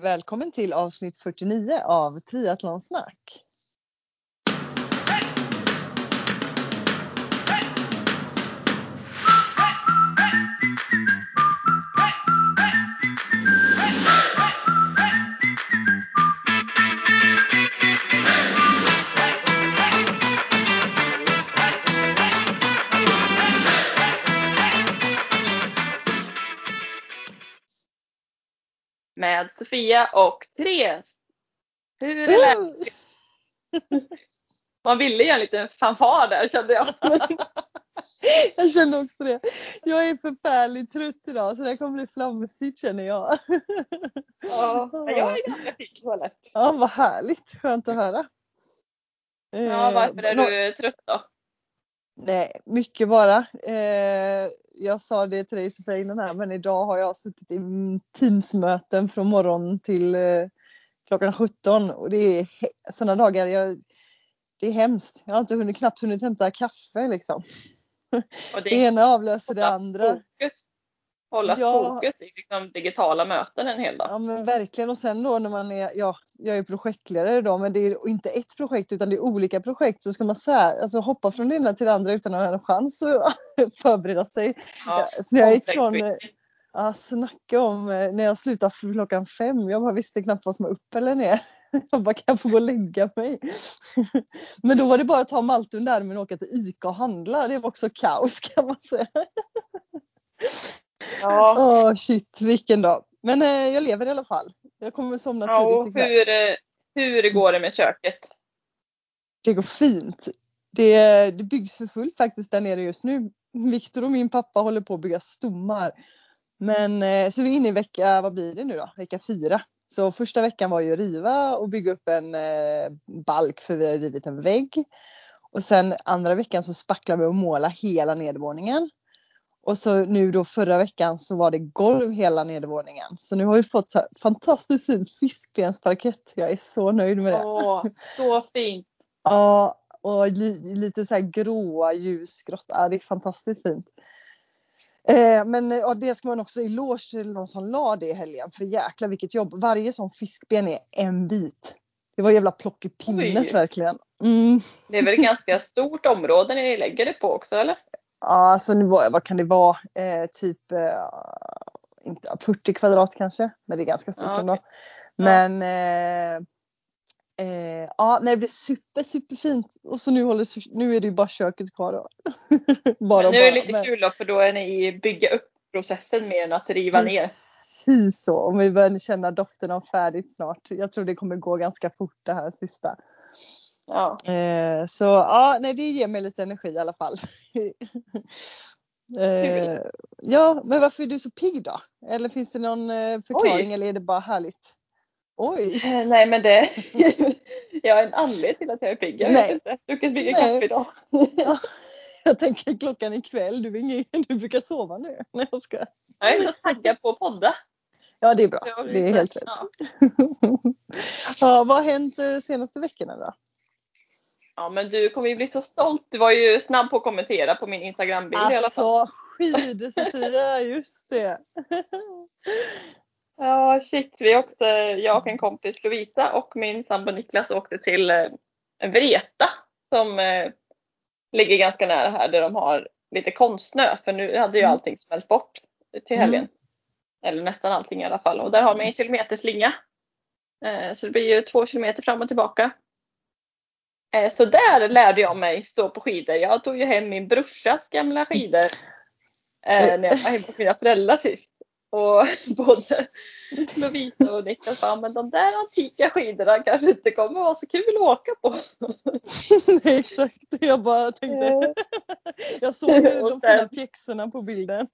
Välkommen till avsnitt 49 av Triathlonsnack. Med Sofia och Therese. Hur är läget? Man ville göra en liten fanfar där kände jag. Jag kände också det. Jag är förfärligt trött idag så det kommer bli flamsigt känner jag. Ja, jag är ganska pigg. Ja, vad härligt. Skönt att höra. Ja, varför är Eh, nå- du trött då? Nej, mycket bara. Eh, jag sa det till dig Sofia innan här, men idag har jag suttit i Teamsmöten från morgon till eh, klockan 17 och det är sådana dagar jag, det är hemskt. Jag har inte hunnit, knappt hunnit hämta kaffe liksom. Och Det ena avlöser det andra. Fokus, hålla Ja. fokus i liksom digitala möten en hel dag. Ja men verkligen och sen då när man är, ja jag är projektledare idag men det är inte ett projekt utan det är olika projekt så ska man så här, alltså hoppa från det ena till det andra utan att ha en chans att förbereda sig. Ja, Så jag gick från, ja snacka om eh, när jag slutade för klockan fem, jag bara visste knappt vad som var upp eller ner. Jag bara kan jag få gå och lägga mig? Men då var det bara att ta Malte under armen och åka till Ica och handla, det var också kaos kan man säga. Ja, Åh shit vilken dag. Men eh, jag lever i alla fall. Jag kommer somna ja tidigt ikväll. hur, eh, hur går det med köket? Det går fint. Det, det byggs för fullt faktiskt där nere just nu. Viktor och min pappa håller på att bygga stommar. Men eh, så vi är inne i vecka, vad blir det nu då? Vecka fyra. Så första veckan var ju att riva och bygga upp en eh, balk för vi har rivit en vägg. Och sen andra veckan så spacklar vi och målar hela nedervåningen. Och så nu då förra veckan så var det golv hela nedervåningen. Så nu har vi fått så fantastiskt fin fiskbensparkett. Jag är så nöjd med det. Åh, så fint. Ja, och li, lite så här gråa ljusgrått. Ja, det är fantastiskt fint. Eh, men ja, det ska man också eloge till någon som la det i helgen. För jäklar vilket jobb. Varje sån fiskben är en bit. Det var jävla plock i pinnet Oj. verkligen. Mm. Det är väl ett ganska stort område ni lägger det på också eller? Ja, alltså nu vad kan det vara? Eh, typ eh, inte, 40 kvadrat kanske. Men det är ganska stort Ja, ändå. okej. Men eh, eh, ja, nej, det blir super, superfint. Och så nu, håller, nu är det ju bara köket kvar då. bara Men nu är det lite Men- kul då för då är ni i bygga upp processen mer än att riva ner. Precis så. Om vi börjar känna doften av färdigt snart. Jag tror det kommer gå ganska fort det här sista. Ja. Eh, så ja, nej, det ger mig lite energi i alla fall. eh, ja, men varför är du så pigg då? Eller finns det någon eh, förklaring Oj. eller är det bara härligt? Oj! Eh, Nej men det, jag har en anledning till att jag är pigg. Jag Nej. vet inte. Druckit mycket kaffe idag. Jag tänker klockan ikväll, du, är ingen, du brukar sova nu. Nej, jag ska. Jag är så taggad på att podda. Ja, det är bra. Har Det är helt rätt. Ja. ja, vad har hänt eh, senaste veckorna då? Ja men du kommer ju bli så stolt. Du var ju snabb på att kommentera på min Instagram-bild i alla fall. Alltså skidor Sofia, just det. Ja shit, vi åkte, jag och en kompis Lovisa och min sambo Niklas åkte till eh, Vreta som eh, ligger ganska nära här där de har lite konstsnö för nu hade ju Mm. allting smält bort till helgen. Eller nästan allting i alla fall och där har man en kilometer slinga. Eh, så det blir ju två kilometer fram och tillbaka. Eh, så där lärde jag mig stå på skidor. Jag tog ju hem min brorsas gamla skidor eh, när jag var hemma hos mina föräldrar sist. Och både Lovisa och Niklas sa men de där antika skidorna kanske inte kommer vara så kul att åka på. Nej, exakt. Jag bara tänkte, Eh, jag såg de Och fina sen- pjäxorna på bilden.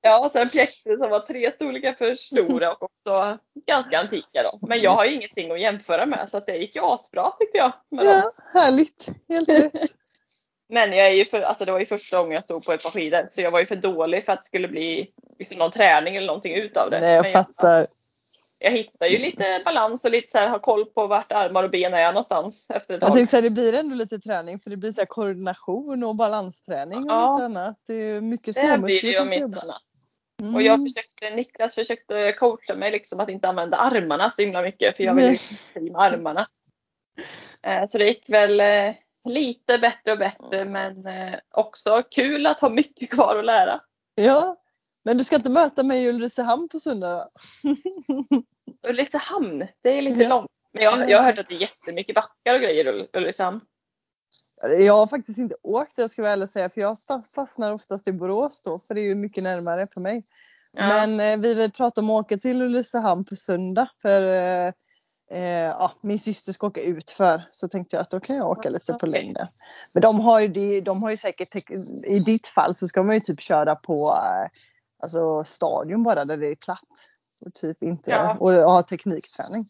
Ja, och sen pjäxor som var tre storlekar för stora och också ganska antika då. Men jag har ju ingenting att jämföra med så att det gick ju asbra tyckte jag. Med dem. Ja, härligt. Helt rätt. Men jag är ju för, alltså det var ju första gången jag stod på ett par skidor så jag var ju för dålig för att det skulle bli liksom någon träning eller någonting utav det. Nej, jag Men fattar. jag hittar ju lite balans och lite så här, har koll på vart armar och ben är någonstans efter ett Jag tänkte säga det blir ändå lite träning för det blir så koordination och balansträning och Ja. lite annat. Det är mycket småmuskler som om får inte jobba. annat. Mm. Och jag försökte, Niklas försökte coacha mig liksom att inte använda armarna så himla mycket för jag vill ju med armarna. Eh, så det gick väl eh, lite bättre och bättre men eh, också kul att ha mycket kvar att lära. Ja, men du ska inte möta mig i Ulricehamn på söndag då? Ulricehamn, det är lite Ja. långt. Men jag, jag har hört att det är jättemycket backar och grejer i Ulricehamn. Jag har faktiskt inte åkt jag ska väl ärligt säga för jag fastnar oftast i Borås då för det är ju mycket närmare för mig. Ja. Men eh, vi vill prata om att åka till Ulricehamn på söndag för eh, ja, min syster ska åka ut för så tänkte jag att då kan jag åka lite på längden. Men de har ju, de har ju säkert, i ditt fall så ska man ju typ köra på eh, alltså stadion bara där det är platt. Och typ inte Ja. och ha teknikträning.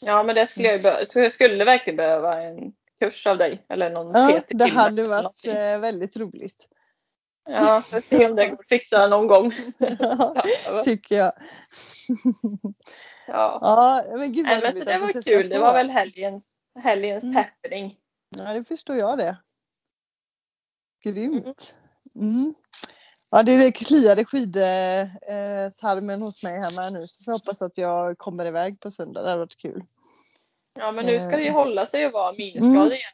Ja men det skulle jag jag skulle verkligen behöva en kurs av dig. Eller någon Ja, PT det hade varit någonting. eh, väldigt roligt. Ja, får se om det går att fixa någon gång. Ja, Tycker jag. ja. Ja, men gud vad Nej, men så roligt det var kul. Det var väl helgen, helgens Mm. happening. Ja, det förstår jag det. Grymt. Mm. Ja, det kliade skidtarmen hos mig hemma nu. Så jag hoppas att jag kommer iväg på söndag. Det hade varit kul. Ja men nu ska det ju Eh. hålla sig och vara minusgrader Mm. igen.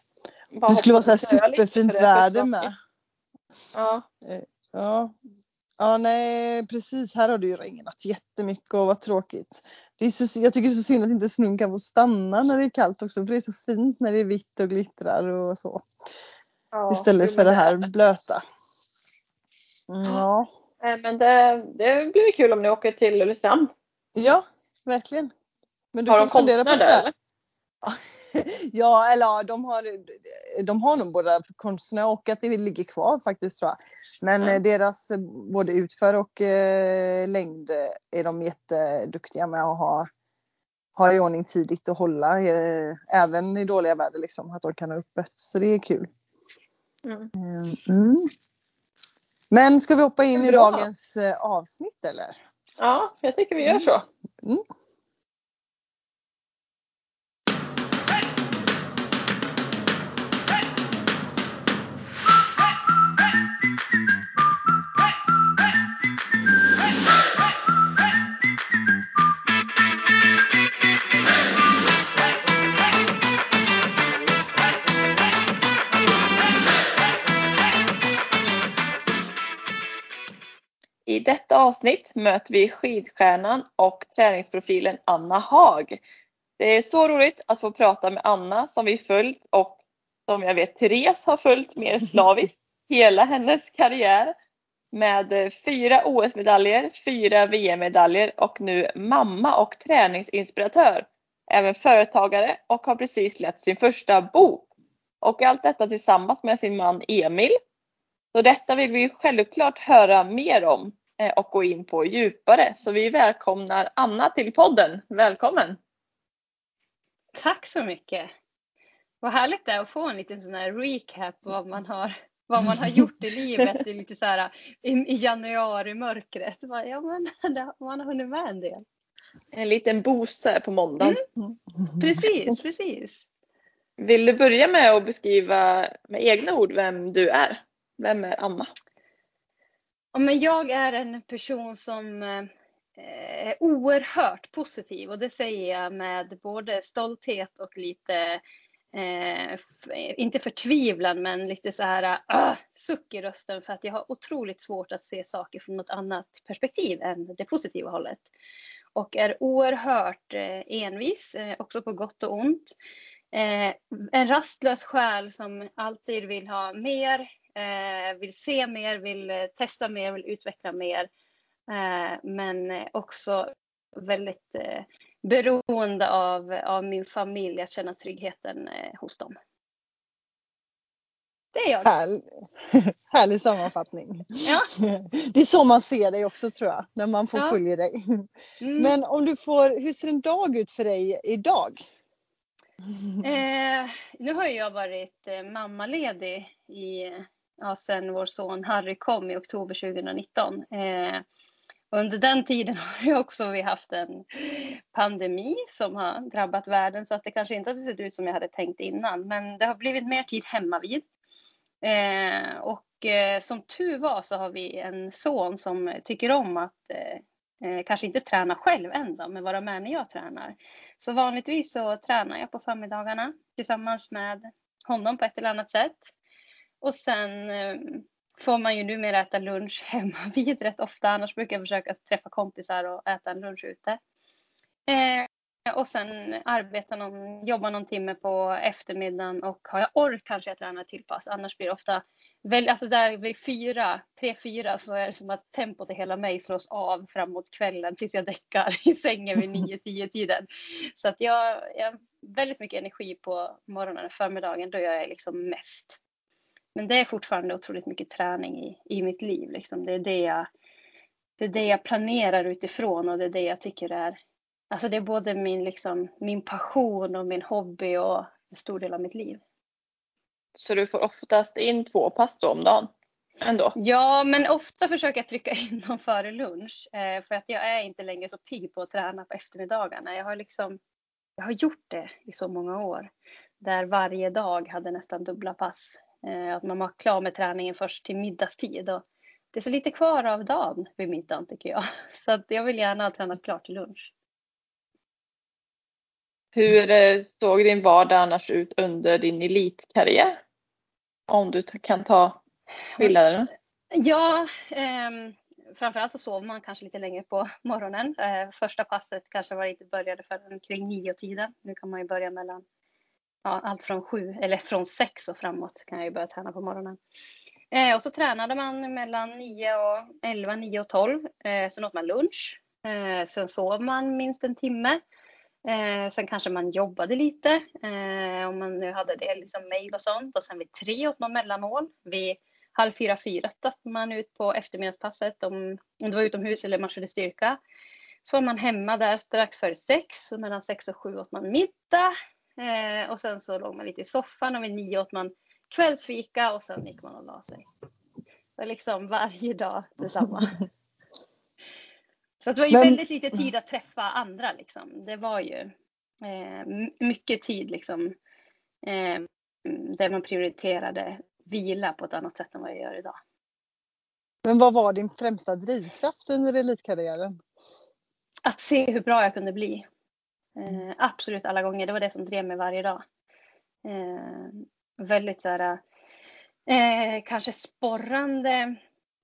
Bara Det skulle vara så här superfint väder med. Ja, Ja. Ja, nej, precis. Här har det ju regnat jättemycket och vad tråkigt. Det är så, jag tycker det är så synd att inte snön kan få stanna när det är kallt också. För det är så fint när det är vitt och glittrar och så. ja, Istället för det här är blöta. Ja, Nej, men det, det blir kul om ni åker till Ulricehamn. ja verkligen. Men du Har de konstnär där. eller? Ja, eller ja, de har, de har nog båda konstnär och att det ligger kvar faktiskt tror jag. Men eh, deras eh, både utför och eh, längd eh, är de jätteduktiga med att ha, ha i ordning tidigt och hålla eh, även i dåliga väder liksom. Att de kan ha öppet. Så det är kul. Mm. Mm. Men ska vi hoppa in i dagens avsnitt eller? Ja, jag tycker vi gör Mm. så. I detta avsnitt möter vi skidstjärnan och träningsprofilen Anna Haag. Det är så roligt att få prata med Anna som vi följt och som jag vet Therese har följt mer slaviskt hela hennes karriär. Med fyra OS-medaljer, fyra VM-medaljer och nu mamma och träningsinspiratör. Även företagare och har precis släppt sin första bok. Och allt detta tillsammans med sin man Emil. Så detta vill vi självklart höra mer om och gå in på djupare. Så vi välkomnar Anna till podden. Välkommen! Tack så mycket. Vad härligt det är att få en liten sån här recap vad man har, vad man har gjort i livet i lite så här i, i januari-mörkret. Ja, men man har hunnit med en del. En liten bose på måndagen. Precis, precis. Vill du börja med att beskriva med egna ord vem du är? Vem är Anna? Ja, men jag är en person som eh, är oerhört positiv och det säger jag med både stolthet och lite, eh, inte förtvivlan, men lite så här ah, uh, suck i rösten för att jag har otroligt svårt att se saker från något annat perspektiv än det positiva hållet. Och är oerhört eh, envis, eh, också på gott och ont. Eh, en rastlös själ som alltid vill ha mer, vill se mer, vill eh, testa mer, vill utveckla mer. Eh, men eh, också väldigt eh, beroende av, av min familj, att känna tryggheten eh, hos dem. Det är jag. Härlig, härlig sammanfattning. Ja. Det är så man ser dig också tror jag, när man får Ja. följa dig. Mm. Men om du får, hur ser en dag ut för dig idag? Eh, nu har jag varit eh, mammaledig i, ja, sen vår son Harry kom i oktober 2019. Eh, under den tiden har ju också vi haft en pandemi som har drabbat världen så att det kanske inte har sett ut som jag hade tänkt innan. Men det har blivit mer tid hemma vid. Eh, och eh, som tur var så har vi en son som tycker om att eh, eh kanske inte träna själv än men vara med när jag tränar. Så vanligtvis så tränar jag på förmiddagarna tillsammans med honom på ett eller annat sätt. Och sen eh, får man ju numera äta lunch hemma vid rätt ofta. Annars brukar jag försöka träffa kompisar och äta en lunch ute. Eh, och sen arbeta någon, jobba någon timme på eftermiddagen och har jag ork kanske jag tränar till pass. Annars blir det ofta, väl, alltså där vid fyra, tre, fyra så är det som att tempot i hela mig slås av framåt kvällen tills jag däckar i sängen vid nio, tio tiden. Så att jag, jag har väldigt mycket energi på morgonen och förmiddagen då jag är liksom mest. Men det är fortfarande otroligt mycket träning i, i mitt liv. Liksom. Det, är det, jag, det är det jag planerar utifrån och det är det jag tycker är Alltså det är både min, liksom, min passion och min hobby och en stor del av mitt liv. Så du får oftast in två pass då om dagen? Ändå. Ja, men ofta försöker jag trycka in dem före lunch. Eh, för att jag är inte längre så pigg på att träna på eftermiddagarna. Jag har, liksom, jag har gjort det i så många år. Där varje dag hade nästan dubbla pass. Eh, att man var klar med träningen först till middagstid. Och det är så lite kvar av dagen vid middagen tycker jag. Så att jag vill gärna ha tränat klart till lunch. Hur eh, såg din vardag annars ut under din elitkarriär? Om du kan ta skillnaden. Ja, eh, framförallt så sov man kanske lite längre på morgonen. Eh, första passet kanske var inte började förrän kring nio tiden. Nu kan man ju börja mellan ja, allt från sju eller från sex och framåt kan jag ju börja träna på morgonen. Eh, och så tränade man mellan nio och elva, nio och tolv. Eh, sen åt man lunch. Eh, sen sov man minst en timme. Eh, sen kanske man jobbade lite eh, om man nu hade det, liksom mejl och sånt. Och sen vid tre åt man mellanmål. Vid halv fyra, fyra stack man ut på eftermiddagspasset om, om det var utomhus eller man körde styrka. Så var man hemma där strax före sex och mellan sex och sju åt man middag. Eh, och sen så låg man lite i soffan och vid nio åt man kvällsfika och sen gick man och la sig. Det var liksom varje dag detsamma. Så det var ju Men... väldigt lite tid att träffa andra liksom. Det var ju eh, mycket tid liksom. Eh, där man prioriterade vila på ett annat sätt än vad jag gör idag. Men vad var din främsta drivkraft under elitkarriären? Att se hur bra jag kunde bli. Eh, absolut alla gånger. Det var det som drev mig varje dag. Eh, väldigt så här, eh, kanske sporrande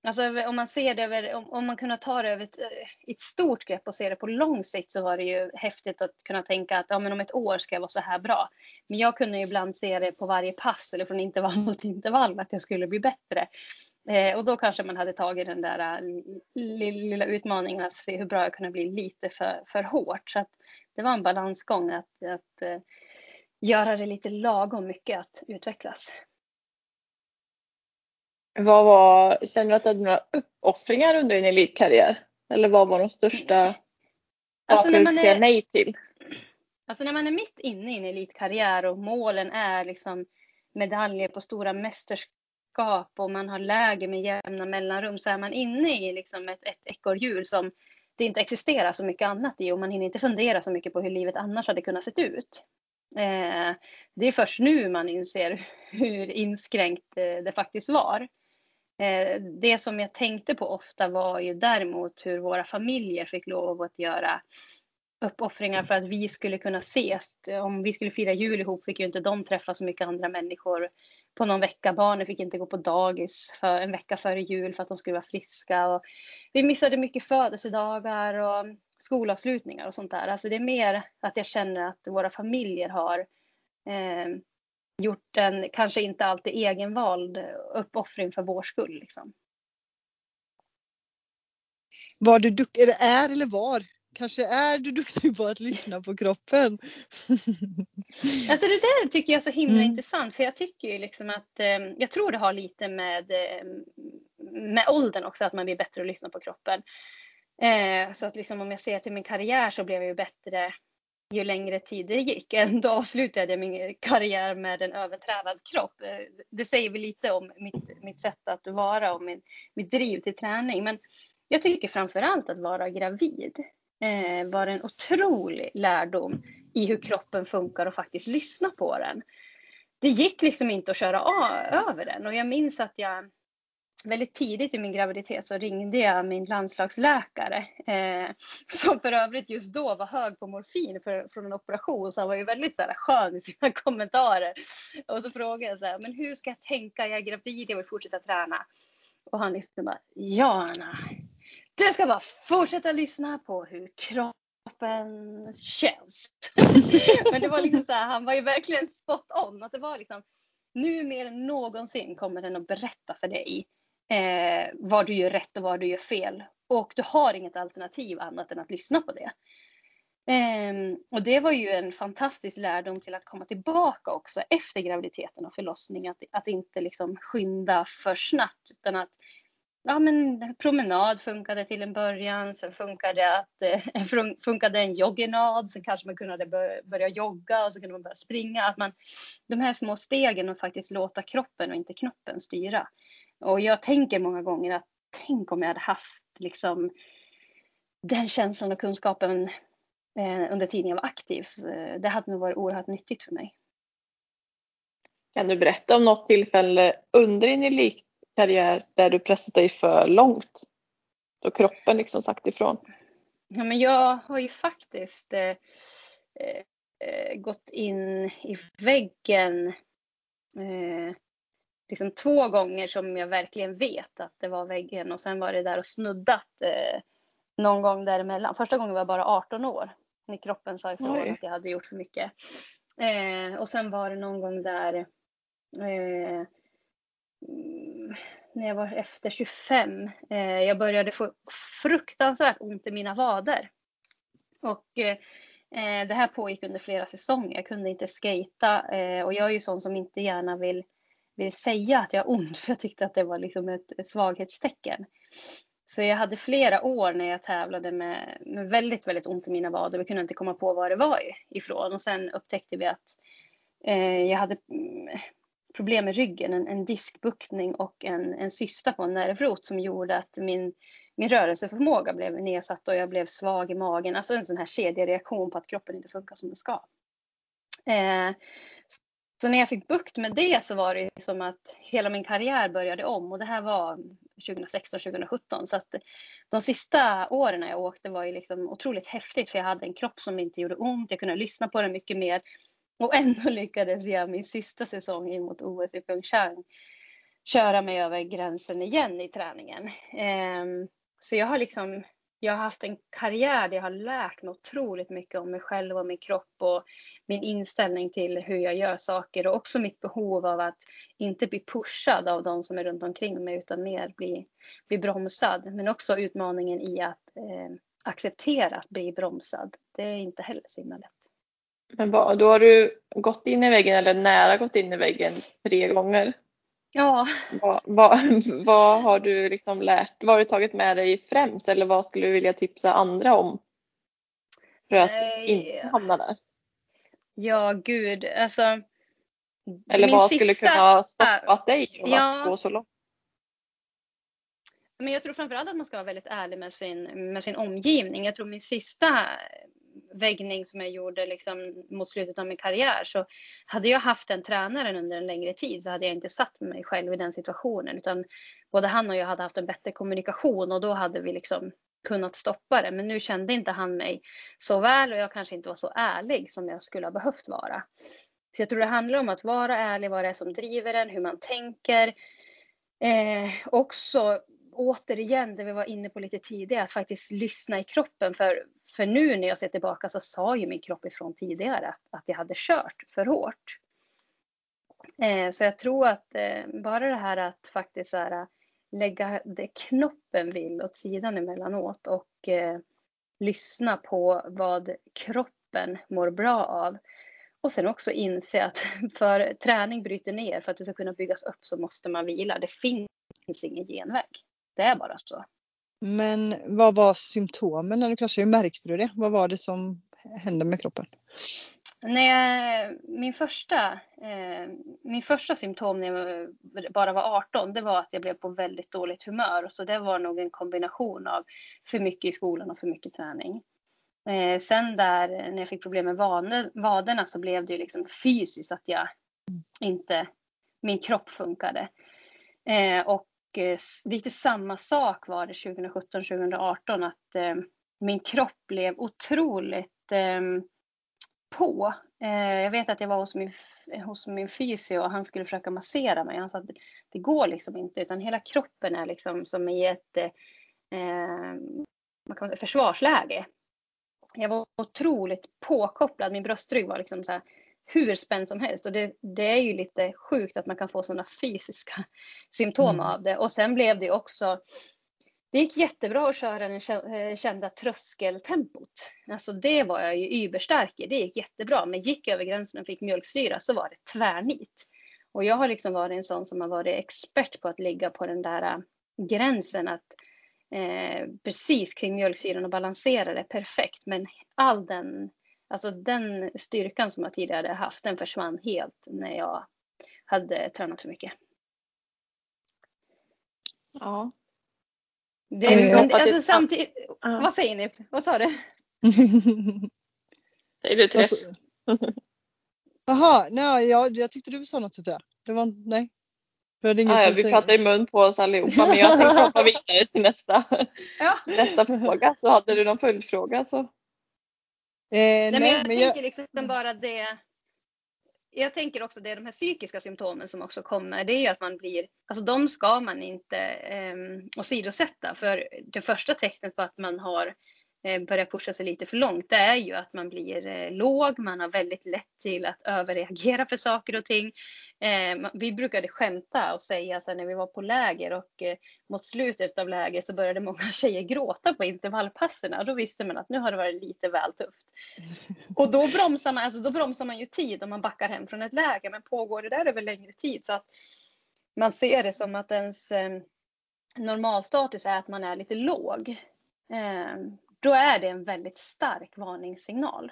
Alltså om man ser det över, om, om man kunde ta det över ett, eh, ett, stort grepp och se det på lång sikt så var det ju häftigt att kunna tänka att ja, men om ett år ska jag vara så här bra. Men jag kunde ju ibland se det på varje pass eller från intervall till intervall att jag skulle bli bättre. Eh, och då kanske man hade tagit den där eh, lilla utmaningen att se hur bra jag kunde bli lite för, för hårt. Så att det var en balansgång att, att uh, göra det lite lagom mycket att utvecklas. Vad var, känner du att du hade några uppoffringar under din elitkarriär? Eller vad var de största alltså sakerna du säga nej till? Alltså när man är mitt inne i en elitkarriär och målen är liksom medaljer på stora mästerskap och man har läge med jämna mellanrum så är man inne i liksom ett, ett ekorrhjul som det inte existerar så mycket annat i och man hinner inte fundera så mycket på hur livet annars hade kunnat se ut. Eh, det är först nu man inser hur inskränkt eh, det faktiskt var. Eh, det som jag tänkte på ofta var ju däremot hur våra familjer fick lov att göra uppoffringar för att vi skulle kunna ses. Om vi skulle fira jul ihop fick ju inte de träffa så mycket andra människor på någon vecka. Barnen fick inte gå på dagis för en vecka före jul för att de skulle vara friska. Och vi missade mycket födelsedagar och skolavslutningar och sånt där. Alltså det är mer att jag känner att våra familjer har eh, gjort en, kanske inte alltid egenvald uppoffring för vår skull. Liksom. Var du duktig, eller är eller var? Kanske är du duktig på att lyssna på kroppen? alltså det där tycker jag är så himla mm. intressant för jag tycker ju liksom att eh, jag tror det har lite med, eh, med åldern också att man blir bättre att lyssna på kroppen. Eh, så att liksom om jag ser till min karriär så blev jag ju bättre ju längre tid det gick. Ändå avslutade jag min karriär med en övertränad kropp. Eh, det säger väl lite om mitt, mitt sätt att vara och min, mitt driv till träning. Men jag tycker framför allt att vara gravid eh, var en otrolig lärdom i hur kroppen funkar och faktiskt lyssna på den. Det gick liksom inte att köra över den och jag minns att jag väldigt tidigt i min graviditet så ringde jag min landslagsläkare eh, som för övrigt just då var hög på morfin för, från en operation så han var ju väldigt så här, skön i sina kommentarer. Och så frågade jag så här, men hur ska jag tänka, jag är gravid, jag vill fortsätta träna. Och han liksom bara, ja Anna, du ska bara fortsätta lyssna på hur kroppen känns. men det var liksom så här, han var ju verkligen spot on, att det var liksom nu mer än någonsin kommer den att berätta för dig eh, vad du gör rätt och vad du gör fel. Och du har inget alternativ annat än att lyssna på det. Eh, och det var ju en fantastisk lärdom till att komma tillbaka också efter graviditeten och förlossning. Att, att inte liksom skynda för snabbt utan att ja, men promenad funkade till en början. Sen funkade, att, eh, funkade en jogginad. Sen kanske man kunde börja jogga och så kunde man börja springa. Att man, de här små stegen och faktiskt låta kroppen och inte knoppen styra. Och jag tänker många gånger att tänk om jag hade haft liksom den känslan och kunskapen eh, under tiden jag var aktiv. Så eh, det hade nog varit oerhört nyttigt för mig. Kan du berätta om något tillfälle under din elitkarriär där du pressat dig för långt? Då kroppen liksom sagt ifrån? Ja, men jag har ju faktiskt eh, eh, gått in i väggen eh, liksom två gånger som jag verkligen vet att det var väggen och sen var det där och snuddat eh, någon gång däremellan. Första gången var jag bara 18 år när kroppen sa ifrån Oj. att jag hade gjort för mycket. Eh, och sen var det någon gång där eh, när jag var efter 25. Eh, jag började få fruktansvärt ont i mina vader. Och eh, det här pågick under flera säsonger. Jag kunde inte skejta. eh, och jag är ju sån som inte gärna vill vill säga att jag har ont för jag tyckte att det var liksom ett, ett svaghetstecken. Så jag hade flera år när jag tävlade med, med väldigt, väldigt ont i mina vader. Vi kunde inte komma på var det var ifrån. Och sen upptäckte vi att eh, jag hade problem med ryggen, en, en diskbuktning och en, en cysta på en nervrot som gjorde att min, min rörelseförmåga blev nedsatt och jag blev svag i magen. Alltså en sån här kedjereaktion på att kroppen inte funkar som den ska. Eh, så när jag fick bukt med det så var det som att hela min karriär började om och det här var 2016, 2017. Så att de sista åren jag åkte var ju liksom otroligt häftigt för jag hade en kropp som inte gjorde ont. Jag kunde lyssna på den mycket mer och ändå lyckades jag min sista säsong in mot OS i Pyeongchang köra mig över gränsen igen i träningen. Ehm, så jag har liksom jag har haft en karriär där jag har lärt mig otroligt mycket om mig själv och min kropp och min inställning till hur jag gör saker och också mitt behov av att inte bli pushad av de som är runt omkring mig utan mer bli, bli bromsad. Men också utmaningen i att eh, acceptera att bli bromsad. Det är inte heller så himla lätt. Men vad, då har du gått in i väggen eller nära gått in i väggen tre gånger? Ja. Vad, vad, vad, har du liksom lärt, vad har du tagit med dig främst eller vad skulle du vilja tipsa andra om? För att äh, inte hamna där. Ja, gud, alltså. Eller vad sista... skulle kunna ha stoppat dig från ja. att gå så långt? Men jag tror framförallt att man ska vara väldigt ärlig med sin, med sin omgivning. Jag tror min sista väggning som jag gjorde liksom mot slutet av min karriär så hade jag haft den tränaren under en längre tid så hade jag inte satt mig själv i den situationen utan både han och jag hade haft en bättre kommunikation och då hade vi liksom kunnat stoppa det. Men nu kände inte han mig så väl och jag kanske inte var så ärlig som jag skulle ha behövt vara. Så jag tror det handlar om att vara ärlig, vad det är som driver en, hur man tänker. Eh, också återigen det vi var inne på lite tidigare, att faktiskt lyssna i kroppen. För, för nu när jag ser tillbaka så sa ju min kropp ifrån tidigare att, att jag hade kört för hårt. Eh, så jag tror att eh, bara det här att faktiskt här, lägga det knoppen vill åt sidan emellanåt och eh, lyssna på vad kroppen mår bra av. Och sen också inse att för träning bryter ner, för att du ska kunna byggas upp så måste man vila. Det finns ingen genväg. Det är bara så. Men vad var symptomen när du kraschade? Hur märkte du det? Vad var det som hände med kroppen? Nej, min, första, eh, min första symptom när jag bara var 18 det var att jag blev på väldigt dåligt humör. Så det var nog en kombination av för mycket i skolan och för mycket träning. Eh, sen där när jag fick problem med vaderna så blev det ju liksom fysiskt att jag inte, min kropp funkade. Eh, och Eh, lite samma sak var det 2017-2018 att eh, min kropp blev otroligt eh, på. Eh, jag vet att jag var hos min, hos min fysio och han skulle försöka massera mig. Han sa att det, det går liksom inte utan hela kroppen är liksom som i ett eh, ehm, kan säga, försvarsläge. Jag var otroligt påkopplad. Min bröstrygg var liksom så här, hur spänd som helst. Och det, det är ju lite sjukt att man kan få sådana fysiska symptom mm. av det. Och sen blev det också det gick jättebra att köra den eh, kända tröskeltempot. Alltså det var jag ju überstark i. Det gick jättebra. Men gick jag över gränsen och fick mjölksyra så var det tvärnit. Och jag har liksom varit en sån som har varit expert på att ligga på den där äh, gränsen att eh, precis kring mjölksyran och balansera det perfekt. Men all den, alltså den styrkan som jag tidigare haft, den försvann helt när jag hade tränat för mycket. Ja, det, är, men, alltså, samtidigt, ja. Vad säger ni? Vad sa du? säger du Therese? Jaha, nej, jag, jag tyckte du sa något Sofia. Det var nej. Du hade inget ja, vi pratar i mun på oss allihopa men jag tänkte hoppa vidare till nästa, ja. nästa fråga. Så hade du någon följdfråga så. Eh, nej, men jag, men jag tänker liksom bara det jag tänker också det är de här psykiska symptomen som också kommer. Det är ju att man blir, alltså de ska man inte eh, åsidosätta. För det första tecknet på att man har Eh, börjar pusha sig lite för långt, det är ju att man blir eh, låg, man har väldigt lätt till att överreagera för saker och ting. Eh, vi brukade skämta och säga så när vi var på läger och mot slutet av läger så började många tjejer gråta på intervallpassen och då visste man att nu har det varit lite väl tufft. Och då bromsar man, alltså då bromsar man ju tid om man backar hem från ett läger, men pågår det där över längre tid så att man ser det som att ens normalstatus är att man är lite låg då är det en väldigt stark varningssignal.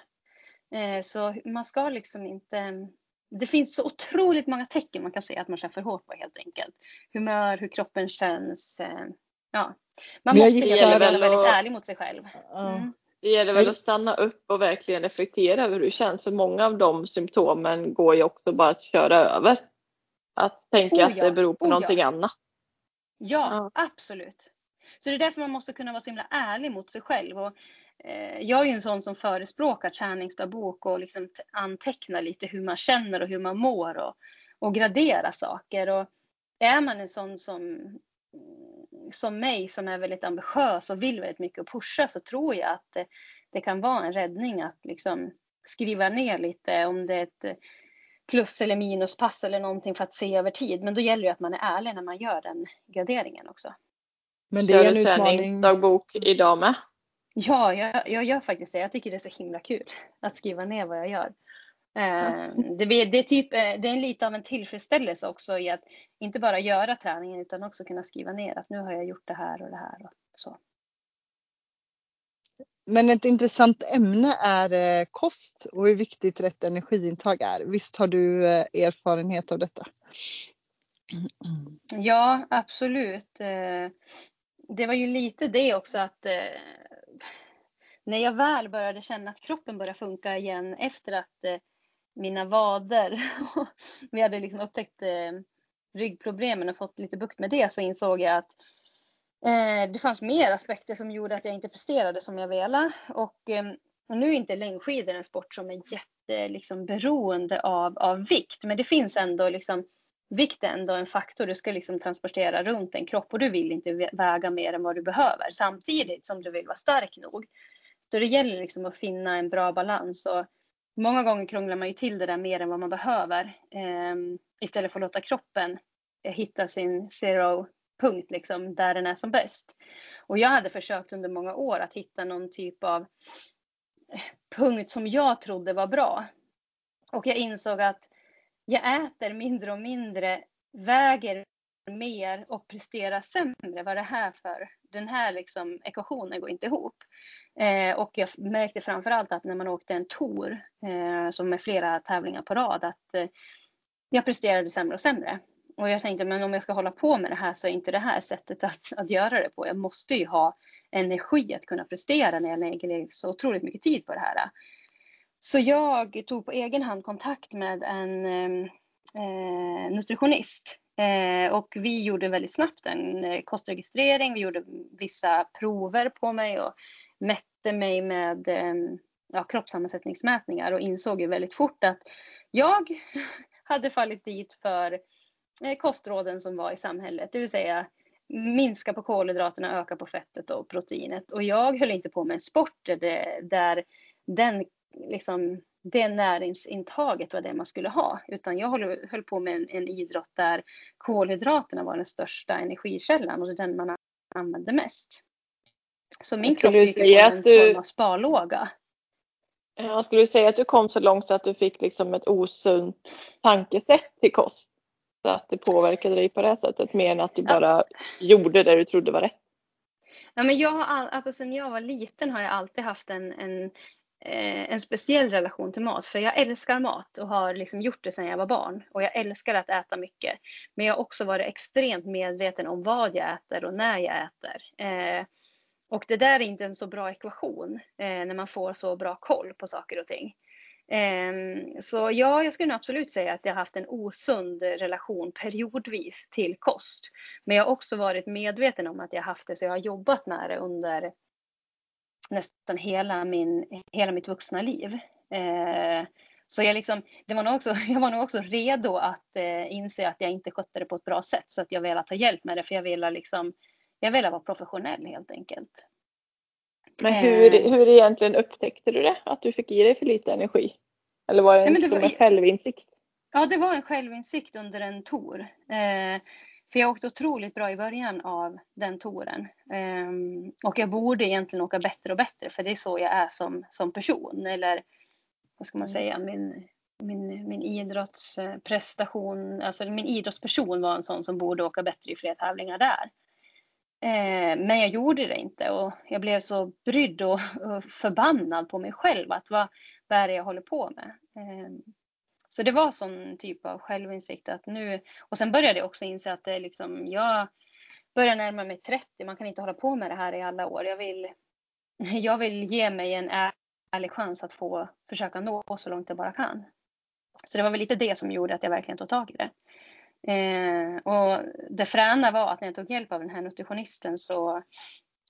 Eh, så man ska liksom inte... Det finns så otroligt många tecken man kan se att man kör för hårt på helt enkelt. Humör, hur kroppen känns. Eh, ja. Man måste gissar, vara väldigt ärlig mot sig själv. Mm. Det gäller väl att stanna upp och verkligen reflektera över hur det känns. För många av de symptomen går ju också bara att köra över. Att tänka oh ja, att det beror på oh någonting ja. annat. Ja, ja, absolut. Så det är därför man måste kunna vara så himla ärlig mot sig själv. Och, eh, jag är ju en sån som förespråkar träningsdagbok och liksom antecknar lite hur man känner och hur man mår och, och gradera saker. Och är man en sån som, som mig som är väldigt ambitiös och vill väldigt mycket och pusha så tror jag att det, det kan vara en räddning att liksom skriva ner lite om det är ett plus eller minuspass eller någonting för att se över tid. Men då gäller det att man är ärlig när man gör den graderingen också. Men det är en utmaning. dagbok idag med? Ja, jag, jag gör faktiskt det. Jag tycker det är så himla kul att skriva ner vad jag gör. Eh, det, det, är typ, eh, det är lite av en tillfredsställelse också i att inte bara göra träningen utan också kunna skriva ner att nu har jag gjort det här och det här och så. Men ett intressant ämne är eh, kost och hur viktigt rätt energiintag är. Visst har du erfarenhet av detta? Ja, absolut det var ju lite det också att eh, när jag väl började känna att kroppen började funka igen efter att eh, mina vader, vi hade liksom upptäckt eh, ryggproblemen och fått lite bukt med det så insåg jag att eh, det fanns mer aspekter som gjorde att jag inte presterade som jag ville. Och, eh, och nu är inte längdskidor en sport som är jätte liksom, beroende av, av vikt, men det finns ändå liksom vikt är ändå en faktor. Du ska liksom transportera runt en kropp och du vill inte väga mer än vad du behöver samtidigt som du vill vara stark nog. Så det gäller liksom att finna en bra balans och många gånger krånglar man ju till det där mer än vad man behöver eh, istället för att låta kroppen eh, hitta sin zero punkt liksom där den är som bäst. Och jag hade försökt under många år att hitta någon typ av eh, punkt som jag trodde var bra. Och jag insåg att jag äter mindre och mindre, väger mer och presterar sämre. Vad är det här för? Den här liksom ekvationen går inte ihop. Eh, och jag märkte framförallt att när man åkte en tour, eh, som med flera tävlingar på rad, att eh, jag presterade sämre och sämre. Och jag tänkte, men om jag ska hålla på med det här så är inte det här sättet att, att göra det på. Jag måste ju ha energi att kunna prestera när jag lägger så otroligt mycket tid på det här. Så jag tog på egen hand kontakt med en ehm, eh, nutritionist Eh, och vi gjorde väldigt snabbt en eh, kostregistrering. Vi gjorde vissa prover på mig och mätte mig med eh, ja, kroppssammansättningsmätningar och insåg ju väldigt fort att jag hade fallit dit för eh, kostråden som var i samhället, det vill säga minska på kolhydraterna, öka på fettet och proteinet. Och jag höll inte på med en sport där, där den, liksom, det näringsintaget var det man skulle ha, utan jag höll, höll på med en, en idrott där kolhydraterna var den största energikällan och den man använde mest. Så min kropp gick på en du... form av sparlåga. Jag skulle säga att du kom så långt så att du fick liksom ett osunt tankesätt till kost. Så att det påverkade dig på det sättet mer än att du bara ja. gjorde det du trodde var rätt. Ja, men jag har all, alltså sen jag var liten har jag alltid haft en, en, Eh, en speciell relation till mat. För jag älskar mat och har liksom gjort det sedan jag var barn. Och jag älskar att äta mycket. Men jag har också varit extremt medveten om vad jag äter och när jag äter. Eh, och det där är inte en så bra ekvation eh, när man får så bra koll på saker och ting. Ehm, så ja, jag skulle absolut säga att jag har haft en osund relation periodvis till kost. Men jag har också varit medveten om att jag haft det, så jag har jobbat med det under nästan hela, min, hela mitt vuxna liv. Ehm, så jag, liksom, det var nog också, jag var nog också redo att eh, inse att jag inte skötte det på ett bra sätt. Så att jag ville ta hjälp med det, för jag ville, liksom, jag ville vara professionell helt enkelt. Men hur, eh. hur egentligen upptäckte du det? Att du fick i dig för lite energi? Eller var det, en, Nej, det var, en självinsikt? Ja, det var en självinsikt under en tour. Eh, för jag åkte otroligt bra i början av den touren. Eh, och jag borde egentligen åka bättre och bättre för det är så jag är som, som person. Eller vad ska man mm. säga, min, min, min idrottsprestation, alltså min idrottsperson var en sån som borde åka bättre i fler tävlingar där. Eh, men jag gjorde det inte och jag blev så brydd och, och förbannad på mig själv att vad, vad är det jag håller på med? Eh, så det var sån typ av självinsikt att nu, och sen började jag också inse att det liksom, jag börjar närma mig 30, man kan inte hålla på med det här i alla år. Jag vill, jag vill ge mig en ärlig chans att få försöka nå så långt jag bara kan. Så det var väl lite det som gjorde att jag verkligen tog tag i det. Eh, och det fräna var att när jag tog hjälp av den här nutritionisten så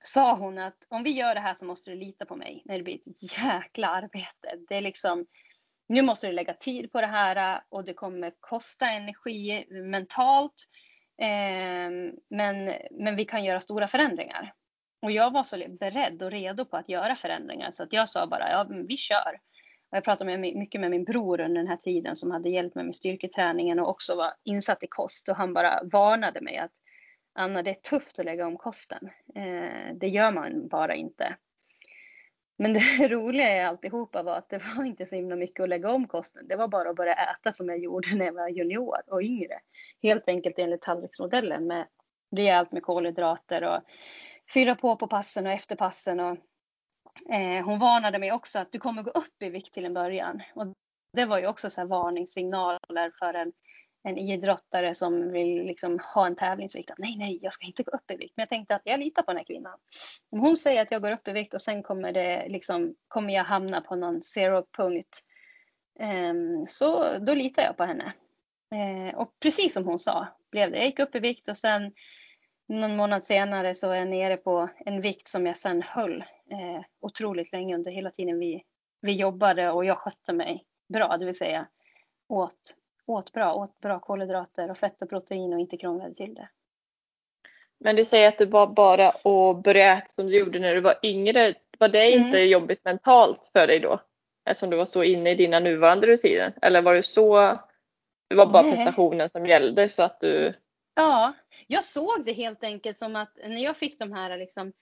sa hon att om vi gör det här så måste du lita på mig. när det blir ett jäkla arbete. Det är liksom, nu måste du lägga tid på det här äh, och det kommer kosta energi mentalt. Eh, men, men vi kan göra stora förändringar. Och jag var så beredd och redo på att göra förändringar så att jag sa bara ja, vi kör. Och jag pratade med, mycket med min bror under den här tiden som hade hjälpt mig med styrketräningen och också var insatt i kost och han bara varnade mig att Anna, det är tufft att lägga om kosten. Eh, det gör man bara inte. Men det roliga i alltihopa var att det var inte så himla mycket att lägga om kosten. Det var bara att börja äta som jag gjorde när jag var junior och yngre. Helt enkelt enligt tallriksmodellen med rejält med kolhydrater och fylla på på passen och efter passen och Eh, hon varnade mig också att du kommer gå upp i vikt till en början. Och det var ju också så varningssignaler för en, en idrottare som vill liksom ha en tävlingsvikt. Att nej, nej, jag ska inte gå upp i vikt. Men jag tänkte att jag litar på den här kvinnan. Om hon säger att jag går upp i vikt och sen kommer, det, liksom, kommer jag hamna på någon zero-punkt. Um, ehm, så då litar jag på henne. Uh, och precis som hon sa blev det. Jag gick upp i vikt och sen någon månad senare så är jag nere på en vikt som jag sen höll uh, otroligt länge under hela tiden vi, vi jobbade och jag skötte mig bra, det vill säga åt, åt bra, åt bra kolhydrater och fett och protein och inte krånglade till det. Men du säger att det var bara att börja äta som du gjorde när du var yngre. Var det mm. inte jobbigt mentalt för dig då? Eftersom du var så inne i dina nuvarande rutiner? Eller var det så, det var bara Nej. prestationen som gällde så att du Ja, jag såg det helt enkelt som att när jag fick de här liksom,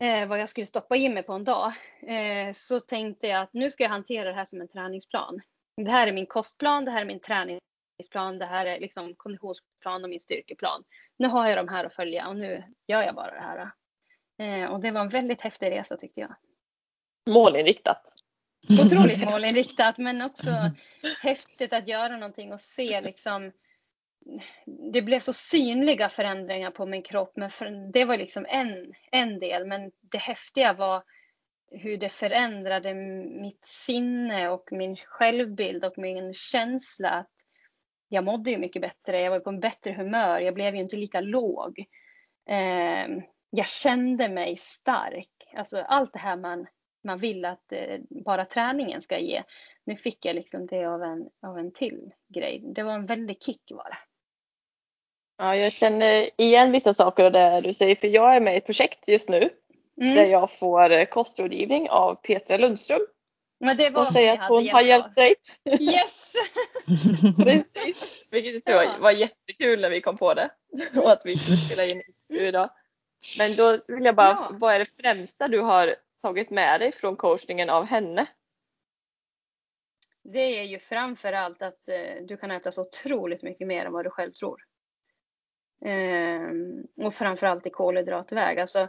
eh, vad jag skulle stoppa in mig på en dag, eh, så tänkte jag att nu ska jag hantera det här som en träningsplan. Det här är min kostplan, det här är min träningsplan, det här är liksom konditionsplan och min styrkeplan. Nu har jag de här att följa och nu gör jag bara det här. Eh, och det var en väldigt häftig resa tyckte jag. Målinriktat. Otroligt målinriktat men också häftigt att göra någonting och se liksom det blev så synliga förändringar på min kropp. Men det var liksom en, en del. Men det häftiga var hur det förändrade mitt sinne och min självbild och min känsla. Att jag mådde ju mycket bättre, jag var på en bättre humör, jag blev ju inte lika låg. Eh, jag kände mig stark. Alltså allt det här man, man vill att eh, bara träningen ska ge. Nu fick jag liksom det av en, av en till grej. Det var en väldig kick var det. Ja, jag känner igen vissa saker av det du säger, för jag är med i ett projekt just nu mm. där jag får eh, kostrådgivning av Petra Lundström. Men det var hon säger att hon har hjälpt dig. Yes! Precis, vilket ja. var, var jättekul när vi kom på det och att vi skulle spela in idag. Men då vill jag bara, ja. vad är det främsta du har tagit med dig från coachningen av henne? Det är ju framför allt att eh, du kan äta så otroligt mycket mer än vad du själv tror. Eh, och framförallt i kolhydratväg. Alltså,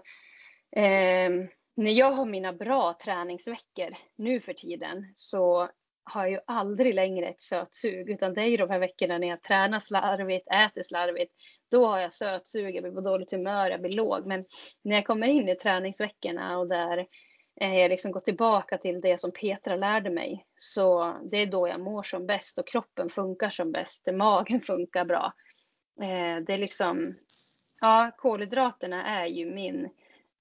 eh, när jag har mina bra träningsveckor nu för tiden så har jag ju aldrig längre ett sötsug utan det är ju de här veckorna när jag tränar slarvigt, äter slarvigt. Då har jag sötsug, jag blir på dåligt humör, jag blir låg. Men när jag kommer in i träningsveckorna och där eh, jag liksom går tillbaka till det som Petra lärde mig. Så det är då jag mår som bäst och kroppen funkar som bäst. Magen funkar bra. Eh, det är liksom, ja, kolhydraterna är ju min,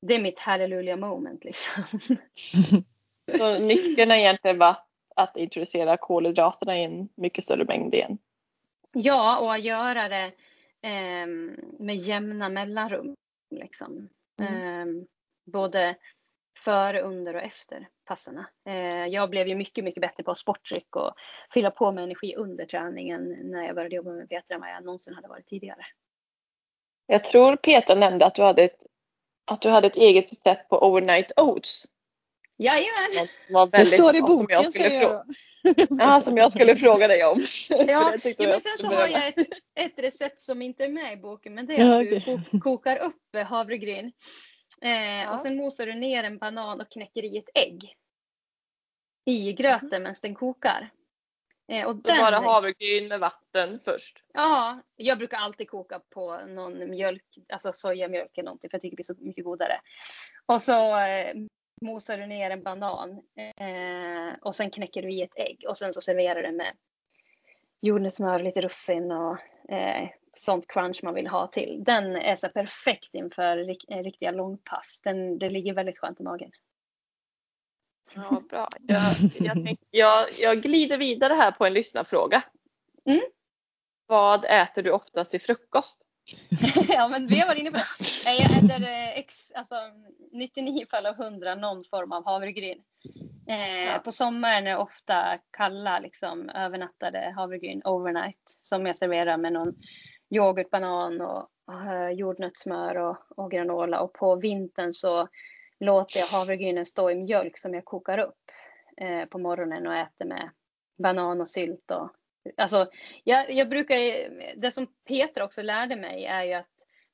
det är mitt hallelujah moment liksom. Så nyckeln har egentligen varit att introducera kolhydraterna i en mycket större mängd igen? Ja, och att göra det eh, med jämna mellanrum. Liksom. Mm. Eh, både före, under och efter passerna. Eh, jag blev ju mycket, mycket bättre på sportdryck och fylla på med energi under träningen när jag började jobba med Petra än vad jag någonsin hade varit tidigare. Jag tror Petra nämnde att du hade ett, att du hade ett eget recept på overnight oats. Jajamän! Det står i boken säger jag Ja, som jag skulle fråga dig om. Ja, ja men sen så har jag ett, ett, recept som inte är med i boken men det är att ja, okay. du kokar upp havregryn Eh, ja. Och sen mosar du ner en banan och knäcker i ett ägg. I gröten mm. medan den kokar. Eh, och den... bara havregryn med vatten först? Ja, jag brukar alltid koka på någon mjölk, alltså sojamjölk eller någonting för jag tycker det blir så mycket godare. Och så eh, mosar du ner en banan eh, och sen knäcker du i ett ägg och sen så serverar du med jordnötssmör, lite russin och eh, sånt crunch man vill ha till. Den är så perfekt inför eh, riktiga långpass. Den, det ligger väldigt skönt i magen. Ja, bra. Jag, jag, jag, jag glider vidare här på en lyssnarfråga. Mm. Vad äter du oftast till frukost? ja, men vi har varit inne på det. Jag äter eh, ex, alltså, 99 fall av 100 någon form av havregryn. Eh, ja. På sommaren är det ofta kalla, liksom, övernattade havregryn overnight som jag serverar med någon yoghurt, banan och, och jordnötssmör och, och granola. Och på vintern så låter jag havregrynen stå i mjölk som jag kokar upp eh, på morgonen och äter med banan och sylt. Och, alltså, jag, jag brukar, det som Peter också lärde mig är ju att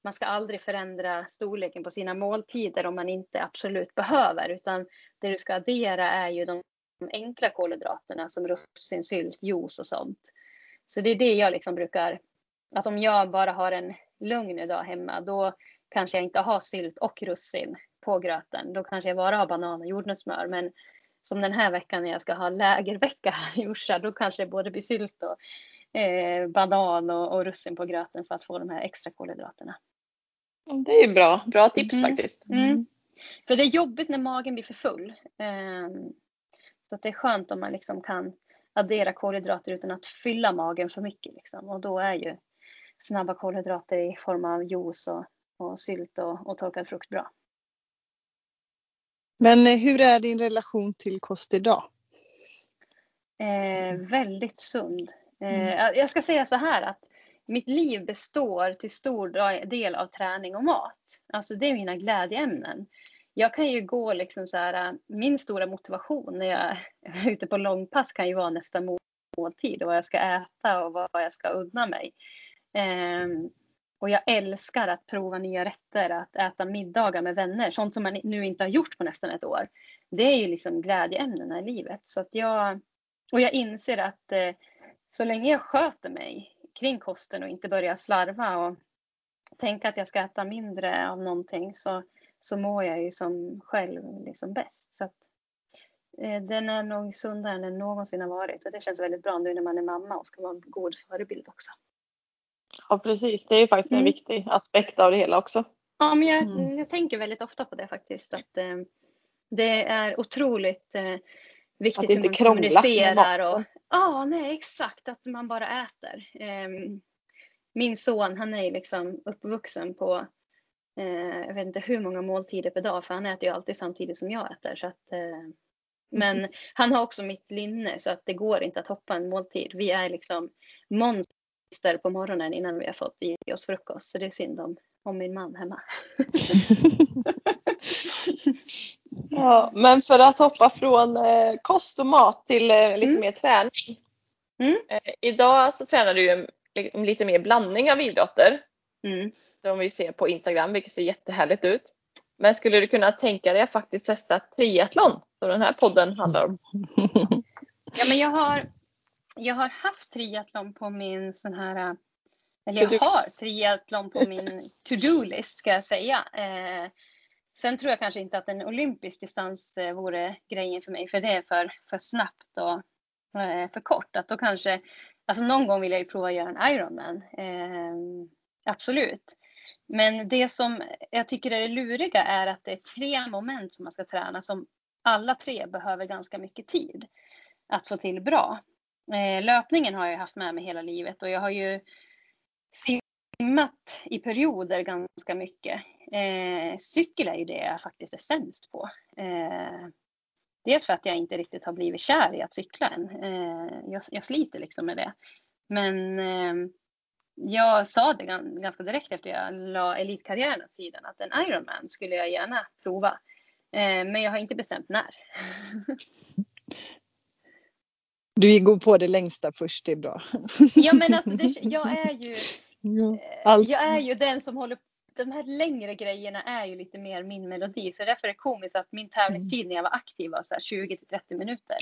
man ska aldrig förändra storleken på sina måltider om man inte absolut behöver, utan det du ska addera är ju de enkla kolhydraterna som russin, sylt, juice och sånt. Så det är det jag liksom brukar Alltså om jag bara har en lugn dag hemma, då kanske jag inte har sylt och russin på gröten. Då kanske jag bara har banan och jordnötssmör. Men som den här veckan när jag ska ha lägervecka i Orsa, då kanske det både blir sylt och eh, banan och, och, russin på gröten för att få de här extra kolhydraterna. Det är ju bra, bra tips mm. faktiskt. Mm. För det är jobbigt när magen blir för full. Um, så att det är skönt om man liksom kan addera kolhydrater utan att fylla magen för mycket. Liksom. Och då är ju snabba kolhydrater i form av juice och, och sylt och, och torkad frukt bra. Men eh, hur är din relation till kost idag? Eh, väldigt sund. Eh, mm. Jag ska säga så här att mitt liv består till stor del av träning och mat. Alltså det är mina glädjeämnen. Jag kan ju gå liksom så här, min stora motivation när jag är ute på långpass kan ju vara nästa måltid och vad jag ska äta och vad jag ska unna mig. Um, och jag älskar att prova nya rätter, att äta middagar med vänner, sånt som man nu inte har gjort på nästan ett år. Det är ju liksom glädjeämnena i livet. Så att jag, och jag inser att eh, så länge jag sköter mig kring kosten och inte börjar slarva och tänka att jag ska äta mindre av någonting så, så mår jag ju som själv liksom bäst. Så att, eh, den är nog sundare än den någonsin har varit och det känns väldigt bra nu när man är mamma och ska vara en god förebild också. Ja precis, det är ju faktiskt en Mm. viktig aspekt av det hela också. Ja, men jag, Mm. jag tänker väldigt ofta på det faktiskt. Att, eh, det är otroligt eh, viktigt Att hur man kommunicerar. Och, ja, nej exakt. Att man bara äter. Eh, min son han är liksom uppvuxen på eh, jag vet inte hur många måltider per dag för han äter ju alltid samtidigt som jag äter. Så att, eh, men han har också mitt linne så att det går inte att hoppa en måltid. Vi är liksom monster på morgonen innan vi har fått i oss frukost. Så det är synd om, om min man hemma. Ja, men för att hoppa från eh, kost och mat till eh, lite Mm. mer träning. Mm. Eh, idag så tränar du en, en lite mer blandning av idrotter. Mm. Som vi ser på Instagram, vilket ser jättehärligt ut. Men skulle du kunna tänka dig att faktiskt testa triathlon, som den här podden handlar om? Ja, men jag har, jag har haft triathlon på min sån här, eller jag har triathlon på min to-do-list ska jag säga. Eh, sen tror jag kanske inte att en olympisk distans eh, vore grejen för mig, för det är för, för snabbt och eh, för kort. Att då kanske, alltså någon gång vill jag ju prova att göra en Ironman. Eh, absolut. Men det som jag tycker är det luriga är att det är tre moment som man ska träna som alla tre behöver ganska mycket tid att få till bra. Eh, löpningen har jag haft med mig hela livet och jag har ju simmat i perioder ganska mycket. Eh, cykel är ju det jag faktiskt är sämst på. Eh, dels för att jag inte riktigt har blivit kär i att cykla än. Eh, jag, jag sliter liksom med det. Men eh, jag sa det ganska direkt efter jag la elitkarriären åt sidan att en Ironman skulle jag gärna prova. Eh, men jag har inte bestämt när. Du går på det längsta först, det är bra. Ja men alltså det, jag är ju Ja. eh, Allt. jag är ju den som håller de här längre grejerna är ju lite mer min melodi så därför är det komiskt att min tävlingstid när jag var aktiv var så här 20 till 30 minuter.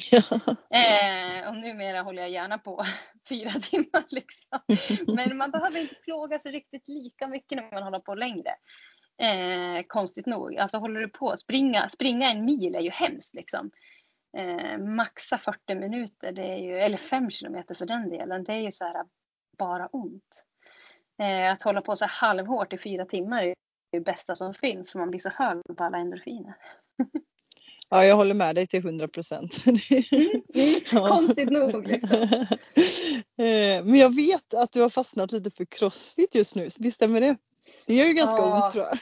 Eh, och numera håller jag gärna på fyra timmar liksom. Men man behöver inte plåga sig riktigt lika mycket när man håller på längre. Eh, konstigt nog. Alltså håller du på springa, springa en mil är ju hemskt liksom. Eh, maxa 40 minuter, det är ju, eller 5 kilometer för den delen, det är ju så här bara ont. Eh, att hålla på så här halvhårt i fyra timmar är det bästa som finns för man blir så hög på alla endorfiner. Ja, jag håller med dig till 100 procent. Ja. Konstigt nog liksom. Eh, Men jag vet att du har fastnat lite för crossfit just nu, visst stämmer det? Det gör ju ganska Ja. ont tror jag.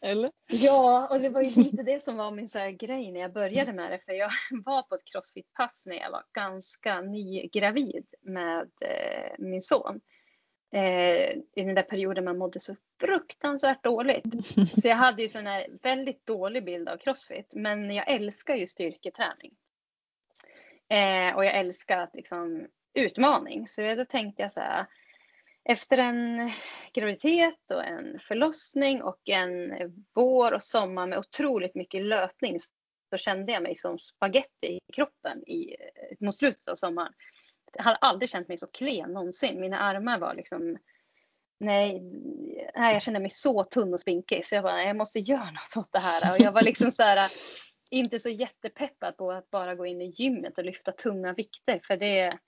Eller? Ja, och det var ju lite det som var min så här grej när jag började med det. För jag var på ett crossfit-pass när jag var ganska nygravid med eh, min son. Eh, I den där perioden man mådde så fruktansvärt dåligt. Så jag hade ju sån här väldigt dålig bild av crossfit. Men jag älskar ju styrketräning. Eh, och jag älskar att liksom utmaning. Så då tänkte jag så här. Efter en graviditet och en förlossning och en vår och sommar med otroligt mycket löpning så kände jag mig som spaghetti i kroppen i, mot slutet av sommaren. Jag hade aldrig känt mig så klen någonsin. Mina armar var liksom Nej, nej, jag kände mig så tunn och spinkig så jag bara, nej, jag måste göra något åt det här. Och jag var liksom så här, inte så jättepeppad på att bara gå in i gymmet och lyfta tunga vikter för det,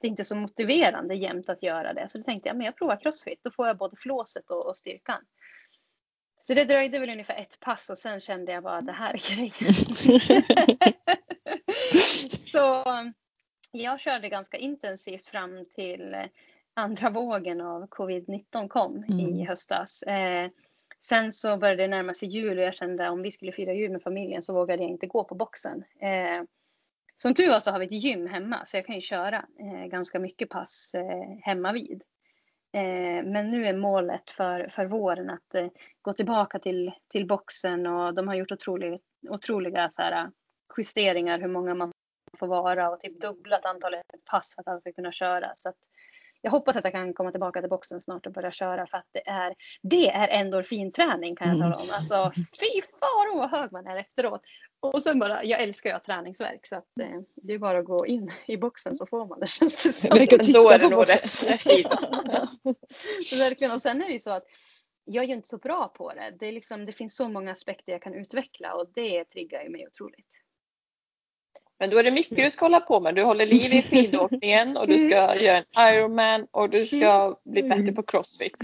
det är inte så motiverande jämt att göra det. Så då tänkte jag, men jag provar crossfit, då får jag både flåset och, och styrkan. Så det dröjde väl ungefär ett pass och sen kände jag bara att det här är grejen. så jag körde ganska intensivt fram till andra vågen av covid-19 kom i Mm. höstas. Eh, sen så började det närma sig jul och jag kände om vi skulle fira jul med familjen så vågade jag inte gå på boxen. Eh, som tur var så har vi ett gym hemma så jag kan ju köra eh, ganska mycket pass eh, hemma vid. Eh, men nu är målet för, för våren att eh, gå tillbaka till, till boxen och de har gjort otroligt, otroliga så här, justeringar hur många man får vara och typ dubblat antalet pass för att alla ska kunna köra. Så att jag hoppas att jag kan komma tillbaka till boxen snart och börja köra för att det är, det är endorfinträning kan jag tala om. Alltså fy faro vad hög man är efteråt. Och sen bara, jag älskar ju att ha träningsverk så att eh, det är bara att gå in i boxen så får man det känns det som. Men då titta är det nog rätt, verkligen. Och sen är det ju så att jag är ju inte så bra på det. Det, är liksom, det finns så många aspekter jag kan utveckla och det triggar ju mig otroligt. Men då är det mycket du ska hålla på med. Du håller liv i skidåkningen och du ska göra en Ironman och du ska bli bättre på Crossfit.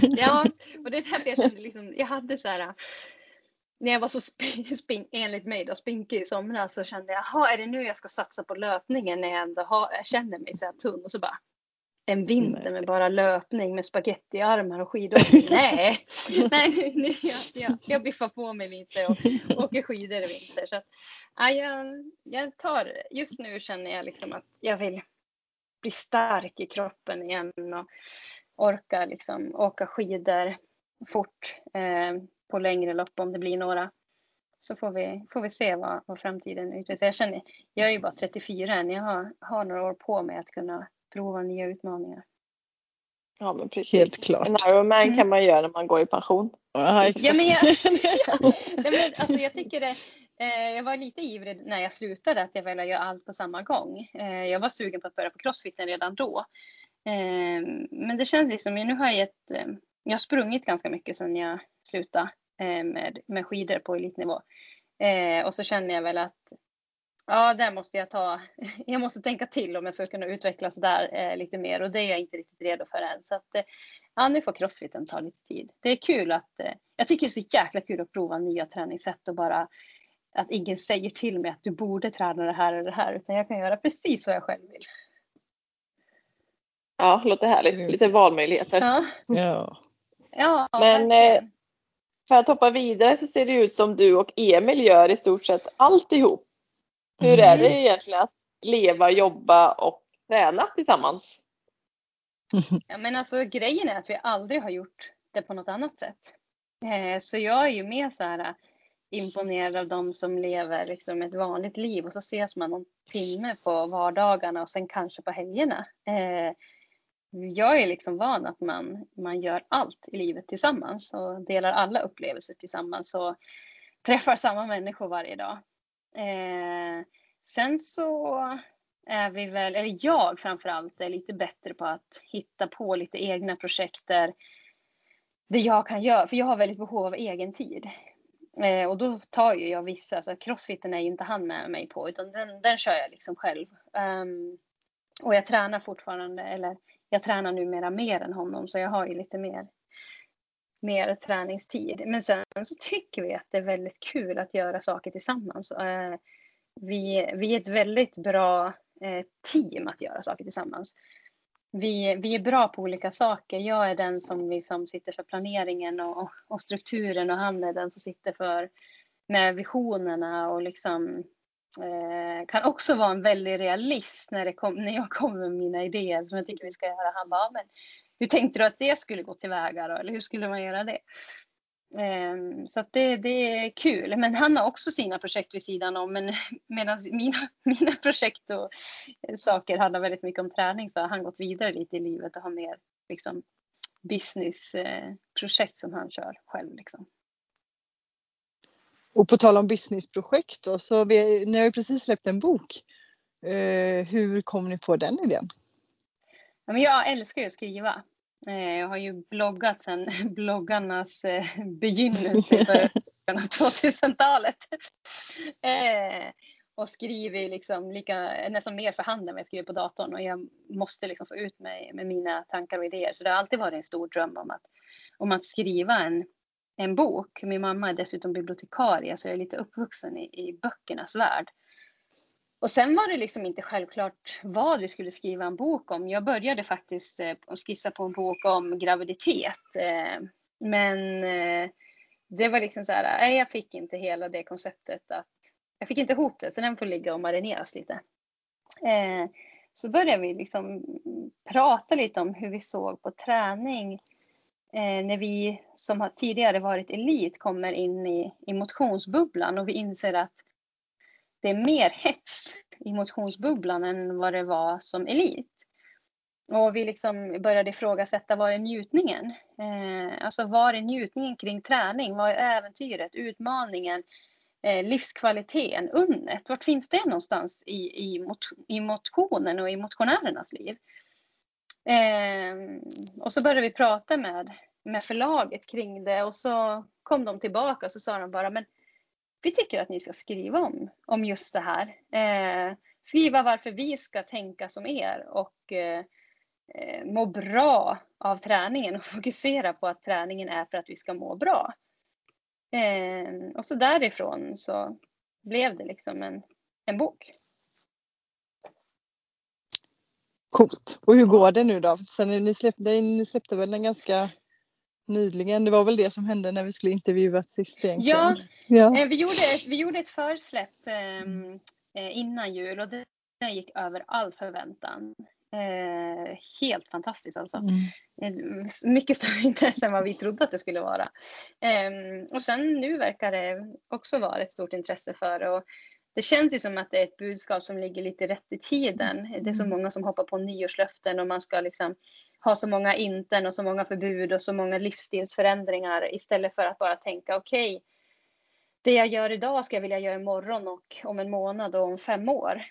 Ja, och det är därför jag kände liksom, jag hade så här när jag var så spink, enligt mig då, spinkig i somras så kände jag, jaha är det nu jag ska satsa på löpningen när jag ändå har, jag känner mig så här tunn och så bara en vinter med bara löpning med spagettiarmar och skidåkning. Nej, Nej nu, nu, jag, jag, jag biffar på mig lite och åker skidor i vinter. Så att, ja, jag, jag tar, just nu känner jag liksom att jag vill bli stark i kroppen igen och orka liksom åka skidor fort eh, på längre lopp om det blir några. Så får vi, får vi se vad, vad framtiden utvisar. Jag känner, jag är ju bara 34 än, jag har, har några år på mig att kunna prova nya utmaningar. Ja men precis. Helt klart. En Ironman mm. kan man göra när man går i pension. Ja, exakt. Ja, men jag, ja, men alltså, jag tycker det, eh, jag var lite ivrig när jag slutade att jag ville göra allt på samma gång. Eh, jag var sugen på att börja på crossfiten redan då. Eh, men det känns liksom, nu har jag ett, eh, jag har sprungit ganska mycket sedan jag slutade med, med skidor på elitnivå. Eh, och så känner jag väl att Ja, där måste jag ta, jag måste tänka till om jag ska kunna utvecklas där eh, lite mer och det är jag inte riktigt redo för än. Så att, eh, ja, nu får crossfiten ta lite tid. Det är kul att, eh, jag tycker det är så jäkla kul att prova nya träningssätt och bara att ingen säger till mig att du borde träna det här eller det här utan jag kan göra precis vad jag själv vill. Ja, låter härligt. Lite valmöjligheter. Ja. ja. ja Men eh, för att hoppa vidare så ser det ut som du och Emil gör i stort sett alltihop. Hur är det mm. egentligen att leva, jobba och träna tillsammans? Ja, men alltså, grejen är att vi aldrig har gjort det på något annat sätt. Eh, så jag är ju mer så här äh, imponerad av de som lever liksom ett vanligt liv och så ses man någon timme på vardagarna och sen kanske på helgerna. Eh, jag är liksom van att man, man gör allt i livet tillsammans och delar alla upplevelser tillsammans och träffar samma människor varje dag. Eh, sen så är vi väl, eller jag framförallt, är lite bättre på att hitta på lite egna projekt där det jag kan göra, för jag har väldigt behov av egen tid. Eh, och då tar ju jag vissa, så crossfiten är ju inte han med mig på, utan den, den kör jag liksom själv. Um, och jag tränar fortfarande, eller jag tränar numera mer än honom, så jag har ju lite mer mer träningstid. Men sen så tycker vi att det är väldigt kul att göra saker tillsammans. Eh, vi, vi är ett väldigt bra eh, team att göra saker tillsammans. Vi, vi är bra på olika saker. Jag är den som, vi, som sitter för planeringen och, och strukturen och han är den som sitter för med visionerna och liksom eh, kan också vara en väldig realist när, det kom, när jag kommer med mina idéer som jag tycker vi ska göra. Han bara, men hur tänkte du att det skulle gå tillväga då? Eller hur skulle man göra det? Eh, så det, det är kul. Men han har också sina projekt vid sidan om. Men medan mina, mina projekt och eh, saker handlar väldigt mycket om träning så har han gått vidare lite i livet och har mer liksom, businessprojekt eh, som han kör själv. Liksom. Och på tal om businessprojekt då, så vi, ni har ju precis släppt en bok. Uh, hur kom ni på den idén? Ja, men jag älskar ju att skriva. Eh, jag har ju bloggat sedan bloggarnas eh, begynnelse av 2000-talet. Eh, och skriver liksom lika, nästan mer för handen än jag skriver på datorn. Och jag måste liksom få ut mig med mina tankar och idéer. Så det har alltid varit en stor dröm om att, om att skriva en, en bok. Min mamma är dessutom bibliotekarie så jag är lite uppvuxen i, i böckernas värld. Och sen var det liksom inte självklart vad vi skulle skriva en bok om. Jag började faktiskt eh, skissa på en bok om graviditet. Eh, men eh, det var liksom så här, nej jag fick inte hela det konceptet att jag fick inte ihop det så den får ligga och marineras lite. Eh, så började vi liksom prata lite om hur vi såg på träning Eh, när vi som har tidigare varit elit kommer in i, i motionsbubblan och vi inser att det är mer hets i motionsbubblan än vad det var som elit. Och vi liksom började ifrågasätta var är njutningen? Eh, alltså var är njutningen kring träning? Vad är äventyret, utmaningen, eh, livskvaliteten, unnet? Vart finns det någonstans i, i, mot, i motionen och i motionärernas liv? Eh, och så började vi prata med, med förlaget kring det och så kom de tillbaka och så sa de bara men vi tycker att ni ska skriva om, om just det här. Eh, skriva varför vi ska tänka som er och eh, eh, må bra av träningen och fokusera på att träningen är för att vi ska må bra. Eh, och så därifrån så blev det liksom en, en bok. Coolt. Och hur går det nu då? Sen ni, släppte, ni släppte väl den ganska nyligen? Det var väl det som hände när vi skulle intervjuat sist egentligen? Ja, ja. Eh, vi, gjorde ett, vi gjorde ett försläpp ehm, eh, innan jul och det gick över all förväntan. Eh, helt fantastiskt alltså. Mm. Eh, mycket större intresse än vad vi trodde att det skulle vara. Eh, och sen nu verkar det också vara ett stort intresse för det. Och det känns ju som att det är ett budskap som ligger lite rätt i tiden. Det är så mm. många som hoppar på nyårslöften och man ska liksom ha så många inten och så många förbud och så många livsstilsförändringar istället för att bara tänka okej, okay, det jag gör idag ska jag vilja göra imorgon och om en månad och om fem år.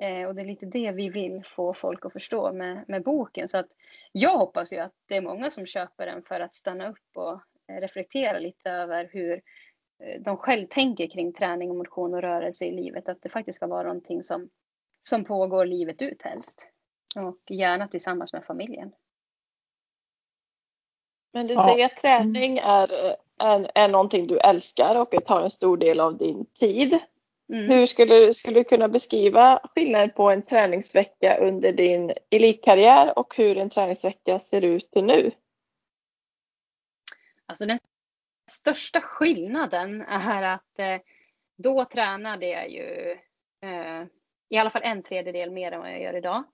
Eh, och det är lite det vi vill få folk att förstå med, med boken. Så att jag hoppas ju att det är många som köper den för att stanna upp och reflektera lite över hur de själv tänker kring träning och motion och rörelse i livet. Att det faktiskt ska vara någonting som, som pågår livet ut helst. Och gärna tillsammans med familjen. Men du säger att träning är, är, är någonting du älskar och tar en stor del av din tid. Mm. Hur skulle, skulle du kunna beskriva skillnaden på en träningsvecka under din elitkarriär och hur en träningsvecka ser ut nu? Alltså den största skillnaden är att eh, då tränade jag ju eh, i alla fall en tredjedel mer än vad jag gör idag.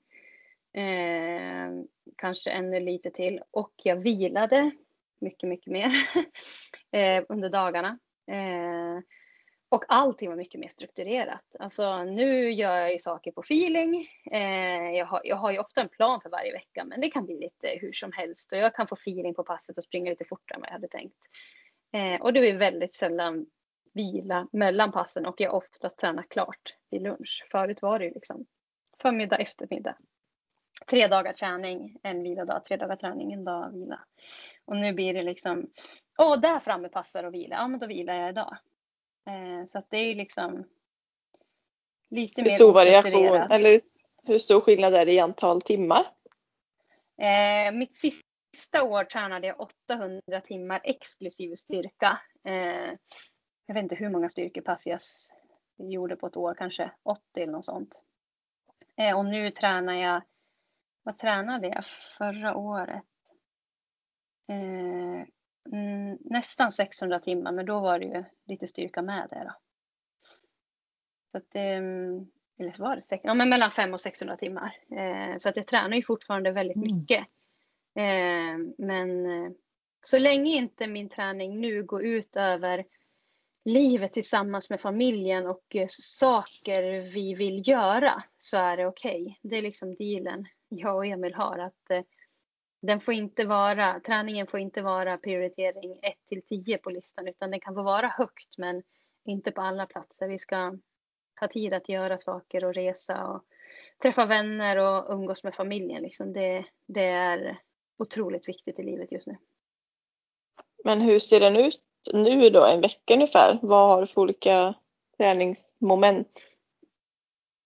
Eh, kanske ännu lite till och jag vilade mycket, mycket mer eh, under dagarna. Eh, och allting var mycket mer strukturerat. Alltså nu gör jag ju saker på feeling. Eh, jag, har, jag har ju ofta en plan för varje vecka men det kan bli lite hur som helst och jag kan få feeling på passet och springa lite fortare än vad jag hade tänkt. Eh, och det är väldigt sällan vila mellan passen och jag ofta tränar klart vid lunch. Förut var det ju liksom förmiddag, eftermiddag. Tre dagar träning, en vilodag, tre dagar träning, en dag vila. Och nu blir det liksom, åh där framme passar och vila, ja men då vilar jag idag. Eh, så att det är liksom lite hur mer stor variation eller hur stor skillnad är det i antal timmar? Eh, mitt sista år tränade jag 800 timmar exklusive styrka. Eh, jag vet inte hur många styrkepass jag gjorde på ett år, kanske 80 eller något sånt. Eh, och nu tränar jag, vad tränade jag förra året? Eh, Mm, nästan 600 timmar, men då var det ju lite styrka med det. Då. Så att, mm, eller så var det ja, men mellan 500 och 600 timmar. Eh, så att jag tränar ju fortfarande väldigt mm. mycket. Eh, Eh, men eh, så länge inte min träning nu går ut över livet tillsammans med familjen och eh, saker vi vill göra så är det okej. Okay. Det är liksom dealen jag och Emil har. att den får inte vara, träningen får inte vara prioritering 1 till 10 på listan utan den kan få vara högt men inte på alla platser. Vi ska ha tid att göra saker och resa och träffa vänner och umgås med familjen. Liksom det, det är otroligt viktigt i livet just nu. Men hur ser den ut nu då, en vecka ungefär? Vad har du för olika träningsmoment?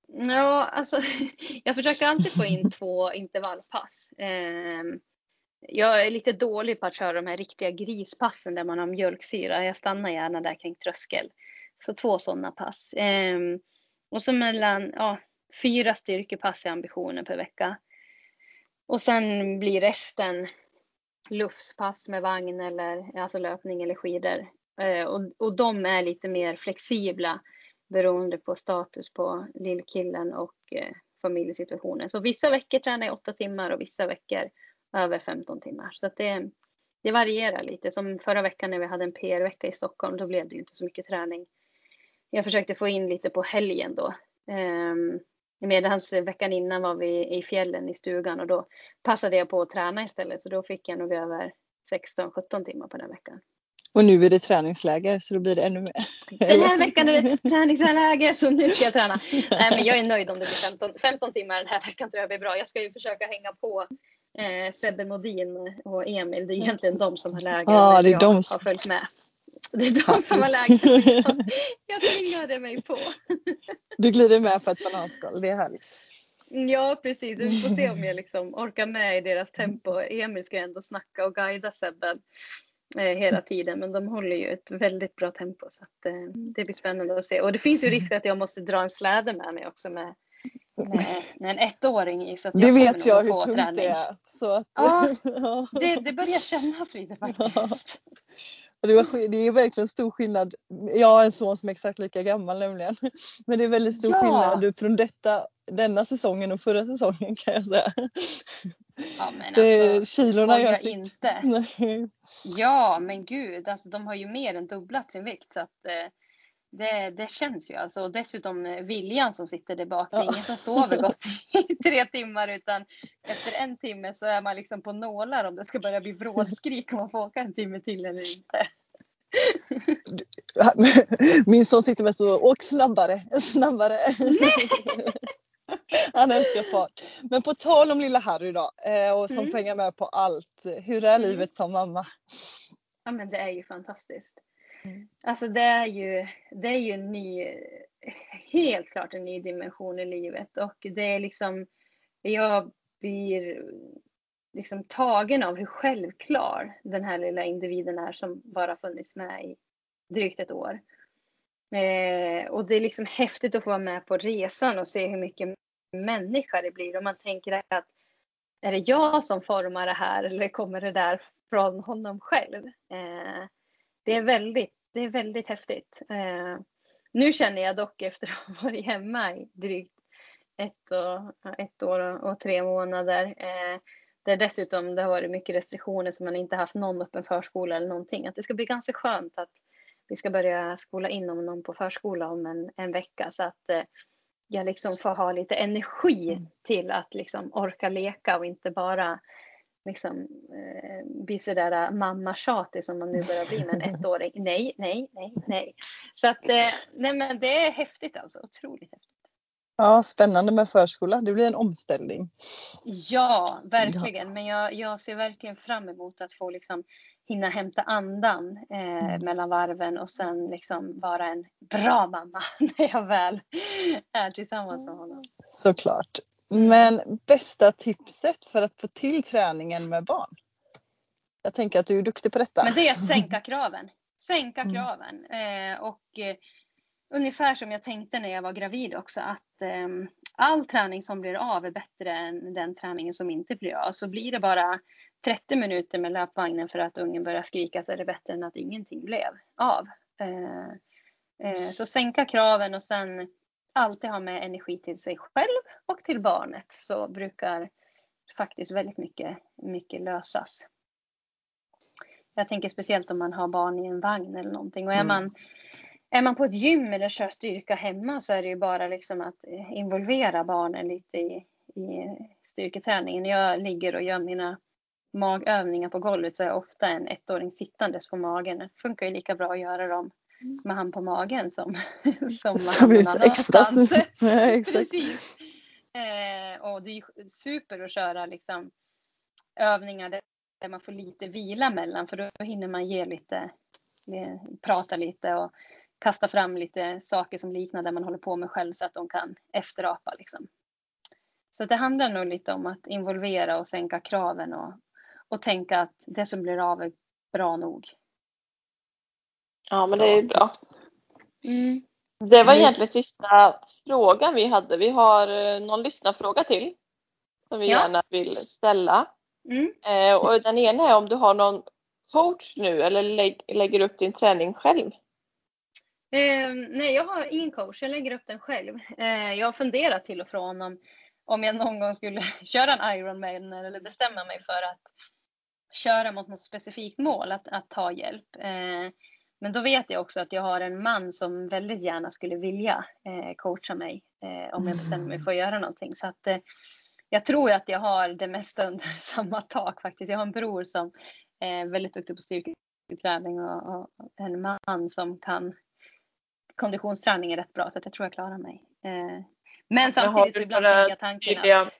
Ja, alltså jag försöker alltid få in två intervallpass. Eh, jag är lite dålig på att köra de här riktiga grispassen där man har mjölksyra. Jag stannar gärna där kring tröskel. Så två sådana pass. Eh, och så mellan ja, fyra styrkepass är ambitionen per vecka. Och sen blir resten luftspass med vagn eller alltså löpning eller skidor. Eh, och, och de är lite mer flexibla beroende på status på lillkillen och eh, familjesituationen. Så vissa veckor tränar jag åtta timmar och vissa veckor över 15 timmar. Så att det, det varierar lite. Som förra veckan när vi hade en PR-vecka i Stockholm, då blev det ju inte så mycket träning. Jag försökte få in lite på helgen då. Um, Medans veckan innan var vi i fjällen i stugan och då passade jag på att träna istället. Så då fick jag nog över 16-17 timmar på den veckan. Och nu är det träningsläger så då blir det ännu mer. Den här veckan är det träningsläger så nu ska jag träna. Nej men jag är nöjd om det blir 15, 15 timmar den här veckan tror jag blir bra. Jag ska ju försöka hänga på eh, Sebbe Modin och Emil. Det är egentligen de som har läger ah, det är de. har följt med. Det är de som har lägsta. Jag, tvingade mig på. Du glider med på ett bananskal, det är härligt. Ja, precis. Vi får se om jag liksom orkar med i deras tempo. Emil ska ändå snacka och guida Sebben eh, hela tiden, men de håller ju ett väldigt bra tempo så att, eh, det blir spännande att se. Och det finns ju risk att jag måste dra en släde med mig också med, med, med en ettåring i. Så att Det jag vet jag hur tungt träning. det är. Så att, ja. Det, det börjar kännas lite faktiskt. Det, var, det är verkligen stor skillnad. Jag har en son som är exakt lika gammal nämligen. Men det är väldigt stor Ja. skillnad från detta, denna säsongen och förra säsongen kan jag säga. Ja, men Det, alltså, kilorna gör sitt. inte. Nej. Ja, men gud, alltså de har ju mer än dubblat sin vikt så att eh, det, det känns ju alltså. Och dessutom eh, Viljan som sitter där bak. Det är ingen som sover gott i tre timmar utan efter en timme så är man liksom på nålar om det ska börja bli vrålskrik om man får åka en timme till eller inte. Min son sitter mest och åk snabbare, snabbare. Han älskar fart. Men på tal om lilla Harry då, eh, och som Mm. hänga med på allt. Hur är Mm. livet som mamma? Ja, men det är ju fantastiskt. Mm. Alltså det är ju, det är ju en ny, helt klart en ny dimension i livet och det är liksom, jag blir liksom tagen av hur självklar den här lilla individen är som bara funnits med i drygt ett år. Eh, och det är liksom häftigt att få vara med på resan och se hur mycket människa det blir och man tänker att är det jag som formar det här eller kommer det där från honom själv? Eh, det är väldigt, det är väldigt häftigt. Eh, nu känner jag dock efter att ha varit hemma i drygt ett, och, ett år och, tre månader. Eh, där dessutom det har varit mycket restriktioner så man inte haft någon öppen förskola eller någonting. Att det ska bli ganska skönt att vi ska börja skola in om någon på förskola om en, en vecka. Så att eh, jag liksom får ha lite energi till att liksom orka leka och inte bara liksom eh, bli sådär mammatjatig som man nu börjar bli med en ettåring. Nej, nej, nej, nej. Så att eh, nej men det är häftigt alltså. Otroligt häftigt. Ja, spännande med förskola. Det blir en omställning. Ja, verkligen. Men jag, jag ser verkligen fram emot att få liksom hinna hämta andan eh, mellan varven och sen liksom vara en bra mamma när jag väl är tillsammans med honom. Såklart. Men bästa tipset för att få till träningen med barn? Jag tänker att du är duktig på detta. Men det är att sänka kraven. Sänka Mm. kraven. Eh, och eh, ungefär som jag tänkte när jag var gravid också att eh, all träning som blir av är bättre än den träningen som inte blir av. Så blir det bara 30 minuter med löpvagnen för att ungen börjar skrika så är det bättre än att ingenting blev av. Eh, eh, så sänka kraven och sen alltid ha med energi till sig själv och till barnet så brukar faktiskt väldigt mycket, mycket lösas. Jag tänker speciellt om man har barn i en vagn eller någonting. Och är, Mm. man, är man på ett gym eller kör styrka hemma så är det ju bara liksom att eh, involvera barnen lite i, i styrketräningen. När jag ligger och gör mina magövningar på golvet så är jag ofta en ettåring sittandes på magen. Det funkar ju lika bra att göra dem med han på magen som, som Som är någon extra. Ja, exakt. Precis. Eh, och det är super att köra liksom, övningar där man får lite vila mellan för då hinner man ge lite, prata lite och kasta fram lite saker som liknar det man håller på med själv så att de kan efterapa. Liksom. Så det handlar nog lite om att involvera och sänka kraven och, och tänka att det som blir av är bra nog. Ja, men det är ju bra. Mm. Det var egentligen sista frågan vi hade. Vi har eh, någon lyssnarfråga till som vi Ja. gärna vill ställa. Mm. Eh, och den ena är om du har någon coach nu eller lägg, lägger upp din träning själv? Eh, nej, jag har ingen coach. Jag lägger upp den själv. Eh, jag har funderat till och från om, om jag någon gång skulle köra en Ironman eller bestämma mig för att köra mot något specifikt mål, att, att ta hjälp. Eh, men då vet jag också att jag har en man som väldigt gärna skulle vilja eh, coacha mig eh, om jag bestämmer mig för att göra någonting. Så att, eh, jag tror att jag har det mesta under samma tak faktiskt. Jag har en bror som är väldigt duktig på styrketräning och, och en man som kan konditionsträning är rätt bra så att jag tror jag klarar mig. Eh, men samtidigt så ibland tänker jag tanken tydliga- att...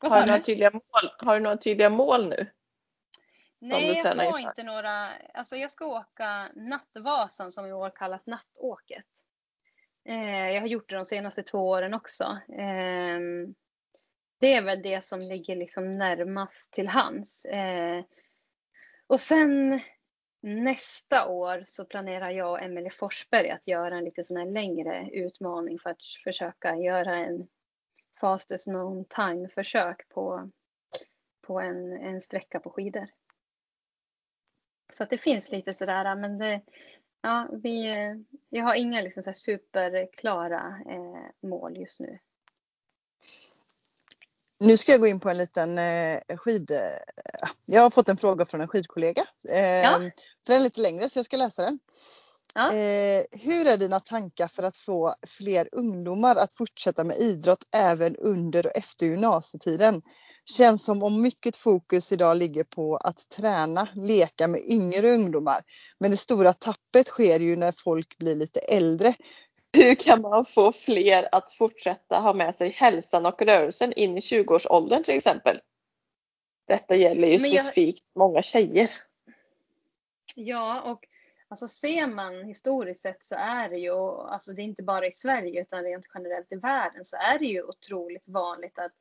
Har du, några tydliga mål? har du några tydliga mål nu? Nej, jag har inte några. Alltså jag ska åka Nattvasan som i år kallas Nattåket. Eh, jag har gjort det de senaste två åren också. Ehm, det är väl det som ligger liksom närmast till hands. Eh, och sen nästa år så planerar jag och Emelie Forsberg att göra en lite sån här längre utmaning för att försöka göra en fastest known time försök på, på en, en sträcka på skidor. Så att det finns lite sådär, men det, ja, vi, jag har inga liksom så superklara eh, mål just nu. Nu ska jag gå in på en liten eh, skid... Eh, jag har fått en fråga från en skidkollega. Eh, Ja. Så den är lite längre så jag ska läsa den. Ja. Eh, hur är dina tankar för att få fler ungdomar att fortsätta med idrott även under och efter gymnasietiden? Känns som om mycket fokus idag ligger på att träna, leka med yngre ungdomar. Men det stora tappet sker ju när folk blir lite äldre. Hur kan man få fler att fortsätta ha med sig hälsan och rörelsen in i 20-årsåldern till exempel? Detta gäller ju jag- specifikt många tjejer. Ja, och alltså ser man historiskt sett så är det ju, alltså det är inte bara i Sverige utan rent generellt i världen så är det ju otroligt vanligt att,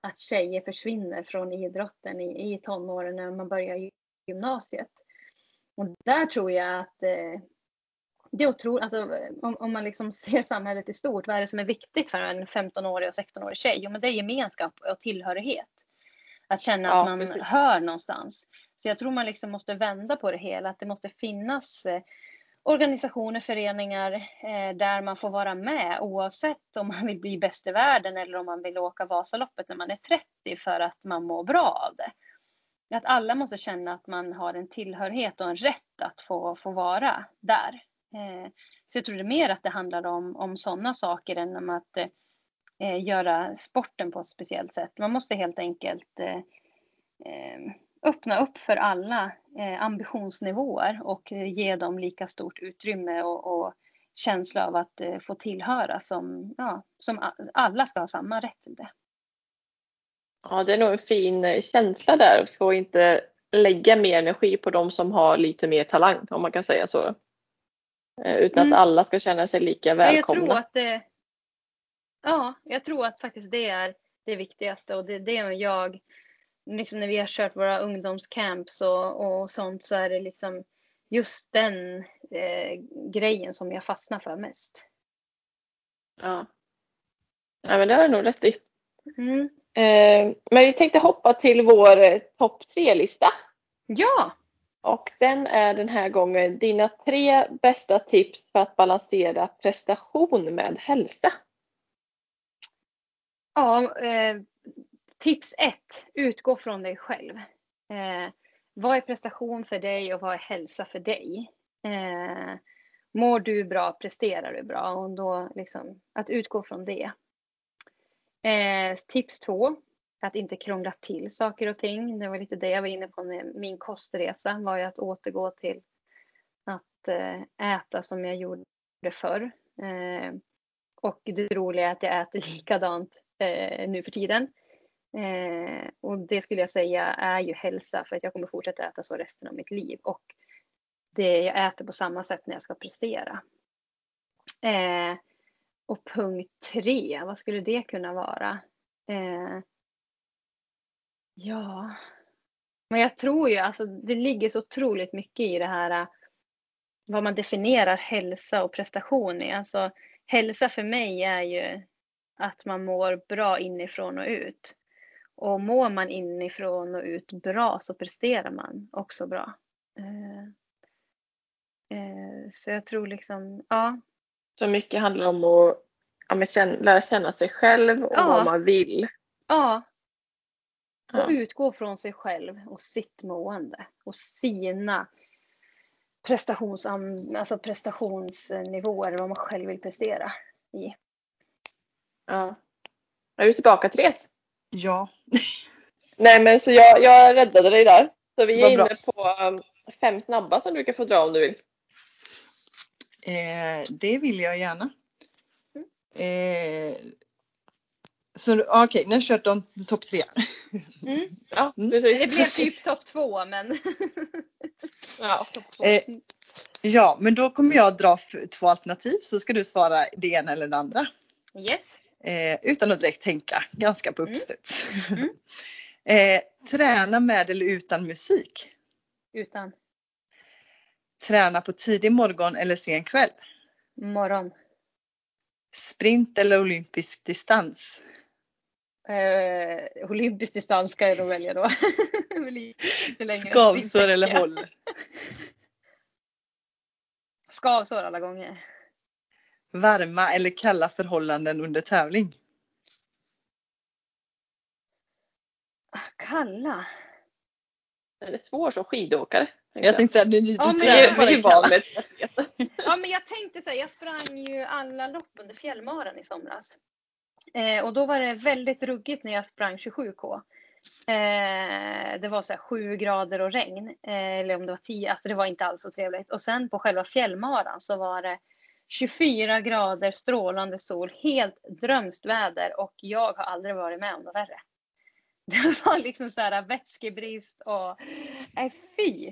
att tjejer försvinner från idrotten i, i tonåren när man börjar gymnasiet. Och där tror jag att eh, det är otroligt, alltså om, om man liksom ser samhället i stort, vad är det som är viktigt för en 15-årig och 16-årig tjej? Jo men det är gemenskap och tillhörighet. Att känna Ja, att man precis. hör någonstans. Så jag tror man liksom måste vända på det hela, att det måste finnas eh, organisationer, föreningar eh, där man får vara med oavsett om man vill bli bäst i världen eller om man vill åka Vasaloppet när man är 30 för att man mår bra av det. Att alla måste känna att man har en tillhörighet och en rätt att få, få vara där. Eh, så jag tror det är mer att det handlar om, om sådana saker än om att eh, göra sporten på ett speciellt sätt. Man måste helt enkelt eh, eh, öppna upp för alla eh, ambitionsnivåer och eh, ge dem lika stort utrymme och, och känsla av att eh, få tillhöra som, ja, som alla ska ha samma rätt till det. Ja, det är nog en fin eh, känsla där att få inte lägga mer energi på de som har lite mer talang om man kan säga så. Eh, Utan Mm. att alla ska känna sig lika Men jag välkomna. tror att det, ja, jag tror att faktiskt det är det viktigaste och det är det jag, liksom när vi har kört våra ungdomscamps och, och sånt så är det liksom just den eh, grejen som jag fastnar för mest. Ja. ja, men det har du nog rätt i. Mm. Eh, Men vi tänkte hoppa till vår eh, topp tre-lista. Ja, Och den är den här gången dina tre bästa tips för att balansera prestation med hälsa. ja eh, tips ett, utgå från dig själv. Eh, vad är prestation för dig och vad är hälsa för dig? Eh, mår du bra, presterar du bra? Och då liksom att utgå från det. Eh, tips två, att inte krångla till saker och ting. Det var lite det jag var inne på med min kostresa, var ju att återgå till att eh, äta som jag gjorde förr. Eh, och det roliga är att jag äter likadant eh, nu för tiden. Eh, och det skulle jag säga är ju hälsa för att jag kommer fortsätta äta så resten av mitt liv. Och det jag äter på samma sätt när jag ska prestera. Eh, och punkt tre, vad skulle det kunna vara? Eh, ja, men jag tror ju alltså det ligger så otroligt mycket i det här eh, vad man definierar hälsa och prestation i. Alltså hälsa för mig är ju att man mår bra inifrån och ut. Och mår man inifrån och ut bra så presterar man också bra. Eh, eh, så jag tror liksom, ja, Så mycket handlar om att ja, känna, lära känna sig själv och Ja. vad man vill. ja. Ja. Och utgå från sig själv och sitt mående och sina prestations, alltså prestationsnivåer, vad man själv vill prestera i. Ja. Är du tillbaka Therese? Ja, Nej men så jag, jag räddade dig där. Så vi är Vad bra. inne på um, fem snabba som du kan få dra om du vill. eh, det vill jag gärna. Eh, Så ja, okej, ni har kört de topp tre. Mm. Ja, Mm. Det blev typ topp två men. Ja. topp två. Eh, Ja, men då kommer jag dra två alternativ så ska du svara det ena eller det andra. Yes. Eh, utan att direkt tänka, ganska på Mm. uppstuds. Mm. eh, träna med eller utan musik? Utan Träna på tidig morgon eller sen kväll? morgon. Sprint eller olympisk distans? Eh, olympisk distans ska jag nog välja då. Skavsår eller håll? Skavsår alla gånger. Varma eller kalla förhållanden under tävling? Ah, Kalla. Det är svår som skidåkare. Jag tänkte säga, du, du Ja, Det tränar bara i stafetten. Ja men jag tänkte säga, jag sprang ju alla lopp under fjällmaran i somras. Eh, och då var det väldigt ruggigt när jag sprang 27K. Eh, det var så här 7 grader och regn. Eh, eller om det var 10, alltså det var inte alls så trevligt. Och sen på själva fjällmaran så var det 24 grader, strålande sol, helt drömst väder och jag har aldrig varit med om något värre. Det var liksom så här vätskebrist och nej fy.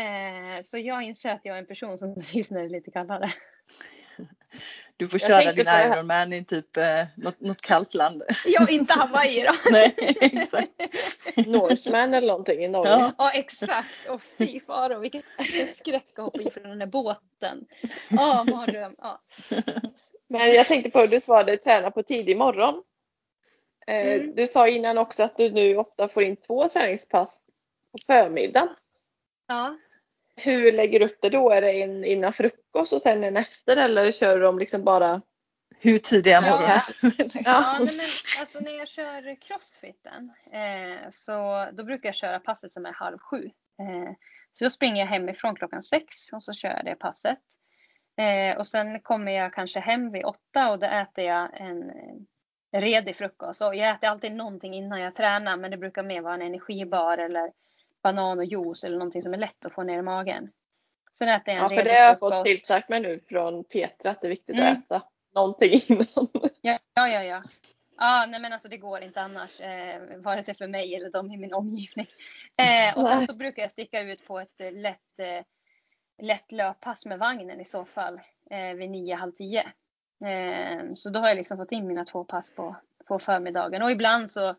Eh, så jag inser att jag är en person som trivs när det är lite kallare. Du får Jag köra din. Ironman i typ eh, något, något kallt land. Jag inte Hawaii då. Nej, exakt. Norseman eller någonting i Norge. Ja. Ja exakt. Och fy faro vilken skräck att hoppa i från den där båten. Ja mardröm. Ja. Men jag tänkte på att du svarade träna på tidig morgon. Eh, Mm. Du sa innan också att du nu ofta får in två träningspass på förmiddagen. ja. Hur lägger du upp det då? Är det en innan frukost och sen en efter eller kör du dem liksom bara? Hur tidiga Ja. morgnar? Ja, nej, men alltså när jag kör crossfiten eh, så då brukar jag köra passet som är halv sju. Eh, så då springer jag hemifrån klockan sex och så kör jag det passet. Eh, och sen kommer jag kanske hem vid åtta och då äter jag en redig frukost. Och jag äter alltid någonting innan jag tränar men det brukar mer vara en energibar eller banan och juice eller någonting som är lätt att få ner i magen. Sen äter jag en Ja, för det har jag fått tillsagt mig nu från Petra att det är viktigt Mm. att äta någonting innan. Ja, ja, ja. ja. Ja, nej men alltså det går inte annars. Eh, vare sig för mig eller de i min omgivning. Eh, och sen så brukar jag sticka ut på ett eh, lätt, eh, lätt löppass med vagnen i så fall. Eh, vid nio, halv tio. Eh, så då har jag liksom fått in mina två pass på, på förmiddagen. Och ibland så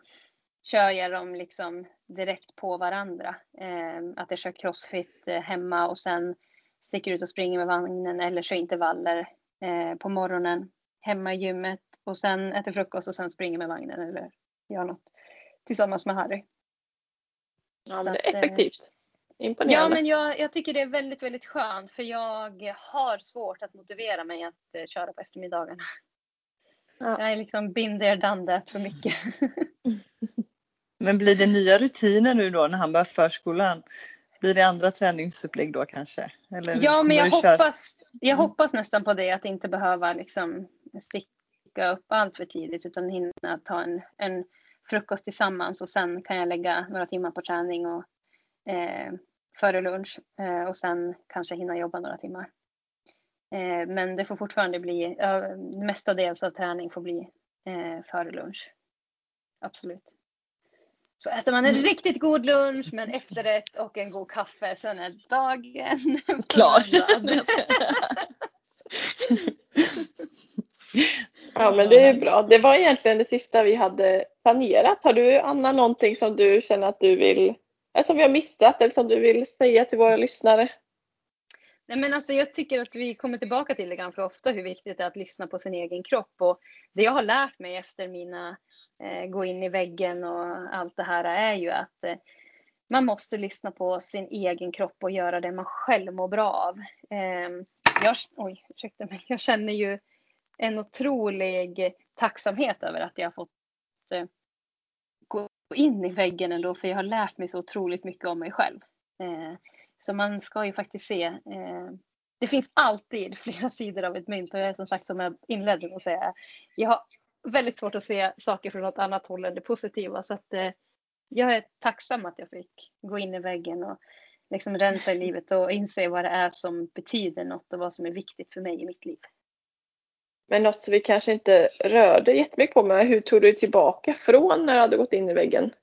kör jag dem liksom direkt på varandra. Eh, att jag kör crossfit eh, hemma och sen sticker ut och springer med vagnen eller kör intervaller eh, på morgonen hemma i gymmet och sen äter frukost och sen springer med vagnen eller gör något tillsammans med Harry. Ja, men det är eh, effektivt. Imponerande. Ja, men jag, jag tycker det är väldigt, väldigt skönt för jag har svårt att motivera mig att köra på eftermiddagarna. Ja. Jag är liksom been there, done that för mycket. Men blir det nya rutiner nu då när han börjar förskolan? Blir det andra träningsupplägg då kanske? Eller Ja, men jag hoppas, jag Mm. hoppas nästan på det att inte behöva liksom sticka upp allt för tidigt utan hinna ta en, en frukost tillsammans och sen kan jag lägga några timmar på träning och eh, före lunch eh, och sen kanske hinna jobba några timmar. Eh, men det får fortfarande bli, eh, mestadels av träning får bli eh, före lunch. Absolut. Så äter man en riktigt god lunch med en efterrätt och en god kaffe, sen är dagen Klar. Ja, men det är bra. Det var egentligen det sista vi hade planerat. Har du, Anna, någonting som du känner att du vill, eller som vi har missat eller som du vill säga till våra lyssnare? Nej, men alltså, jag tycker att vi kommer tillbaka till det ganska ofta, hur viktigt det är att lyssna på sin egen kropp. Och det jag har lärt mig efter mina eh, Eh, gå in i väggen och allt det här är ju att eh, man måste lyssna på sin egen kropp och göra det man själv mår bra av. Eh, jag, oj, ursäkta mig. Jag känner ju en otrolig tacksamhet över att jag har fått eh, gå in i väggen ändå, för jag har lärt mig så otroligt mycket om mig själv. Eh, så man ska ju faktiskt se. Eh, det finns alltid flera sidor av ett mynt och jag är som sagt som jag inledde med att säga. Jag har väldigt svårt att se saker från något annat håll än det positiva. Så att eh, jag är tacksam att jag fick gå in i väggen och liksom rensa i livet och inse vad det är som betyder något och vad som är viktigt för mig i mitt liv. Men något som vi kanske inte rörde jättemycket på, men hur tog du dig tillbaka från när du hade gått in i väggen?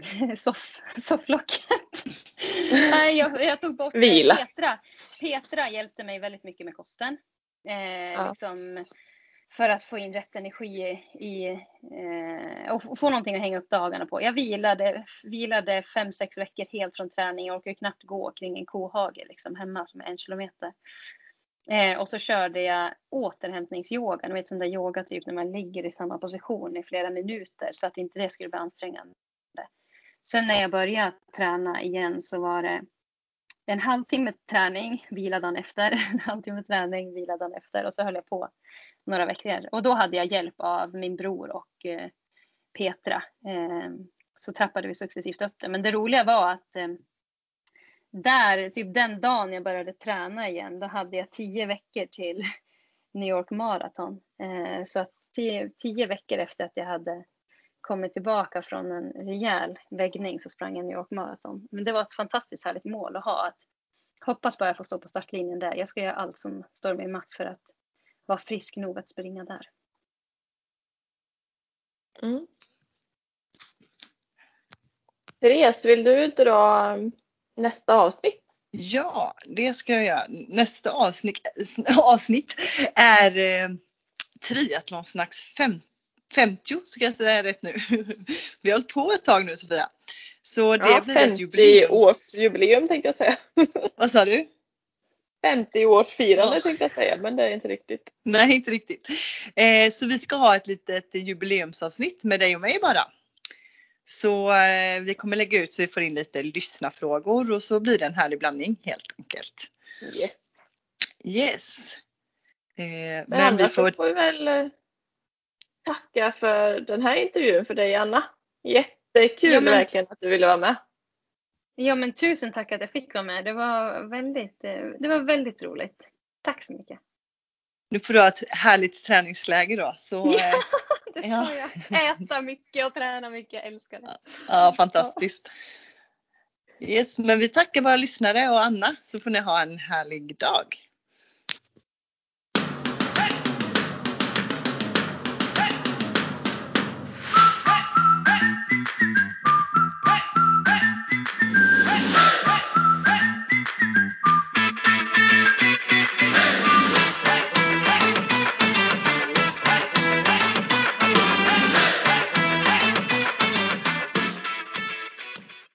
Soff, sofflocket. Nej, jag, jag tog bort Vila. Petra. Petra hjälpte mig väldigt mycket med kosten. Eh, Ja. liksom, för att få in rätt energi i eh, och få någonting att hänga upp dagarna på. Jag vilade, vilade fem, sex veckor helt från träning. Jag orkade knappt gå kring en kohage liksom, hemma som är en kilometer. Eh, och så körde jag återhämtningsyoga. Ni vet sån där yoga typ när man ligger i samma position i flera minuter så att inte det skulle bli ansträngande. Sen när jag började träna igen så var det en halvtimme träning, vila dagen efter. En halvtimme träning, vila dagen efter. Och så höll jag på några veckor. Och då hade jag hjälp av min bror och eh, Petra. Eh, så trappade vi successivt upp det. Men det roliga var att eh, där, typ den dagen jag började träna igen, då hade jag tio veckor till New York Marathon. Eh, så att tio, tio veckor efter att jag hade kommit tillbaka från en rejäl väggning så sprang jag New York Marathon. Men det var ett fantastiskt härligt mål att ha. Att hoppas bara jag får stå på startlinjen där. Jag ska göra allt som står i min makt för att vara frisk nog att springa där. Mm. Therese, vill du dra nästa avsnitt? Ja, det ska jag göra. Nästa avsnitt, avsnitt är eh, Triathlonsnacks fem, 50, ska jag säga rätt nu. Vi har hållit på ett tag nu Sofia. Så det Ja, blir ett 50 jubileums... års jubileum tänkte jag säga. Vad sa du? 50 års firande Ja. tänkte jag säga, men det är inte riktigt. Nej, inte riktigt. Eh, så vi ska ha ett litet jubileumsavsnitt med dig och mig bara. Så eh, vi kommer lägga ut så vi får in lite lyssnarfrågor och så blir det en härlig blandning helt enkelt. Yes. Yes. Eh, Men, men vi annars får... så får vi väl eh, tacka för den här intervjun för dig Anna. Jättekul Ja, men- verkligen att du ville vara med. Ja men tusen tack att jag fick vara med. Det var väldigt, eh, det var väldigt roligt. Tack så mycket. Nu får du ha ett härligt träningsläge då. Så, Ja. eh, Det Ja. ska jag. Äta mycket och träna mycket. Jag älskar det. ja, fantastiskt. Yes, men vi tackar våra lyssnare och Anna så får ni ha en härlig dag.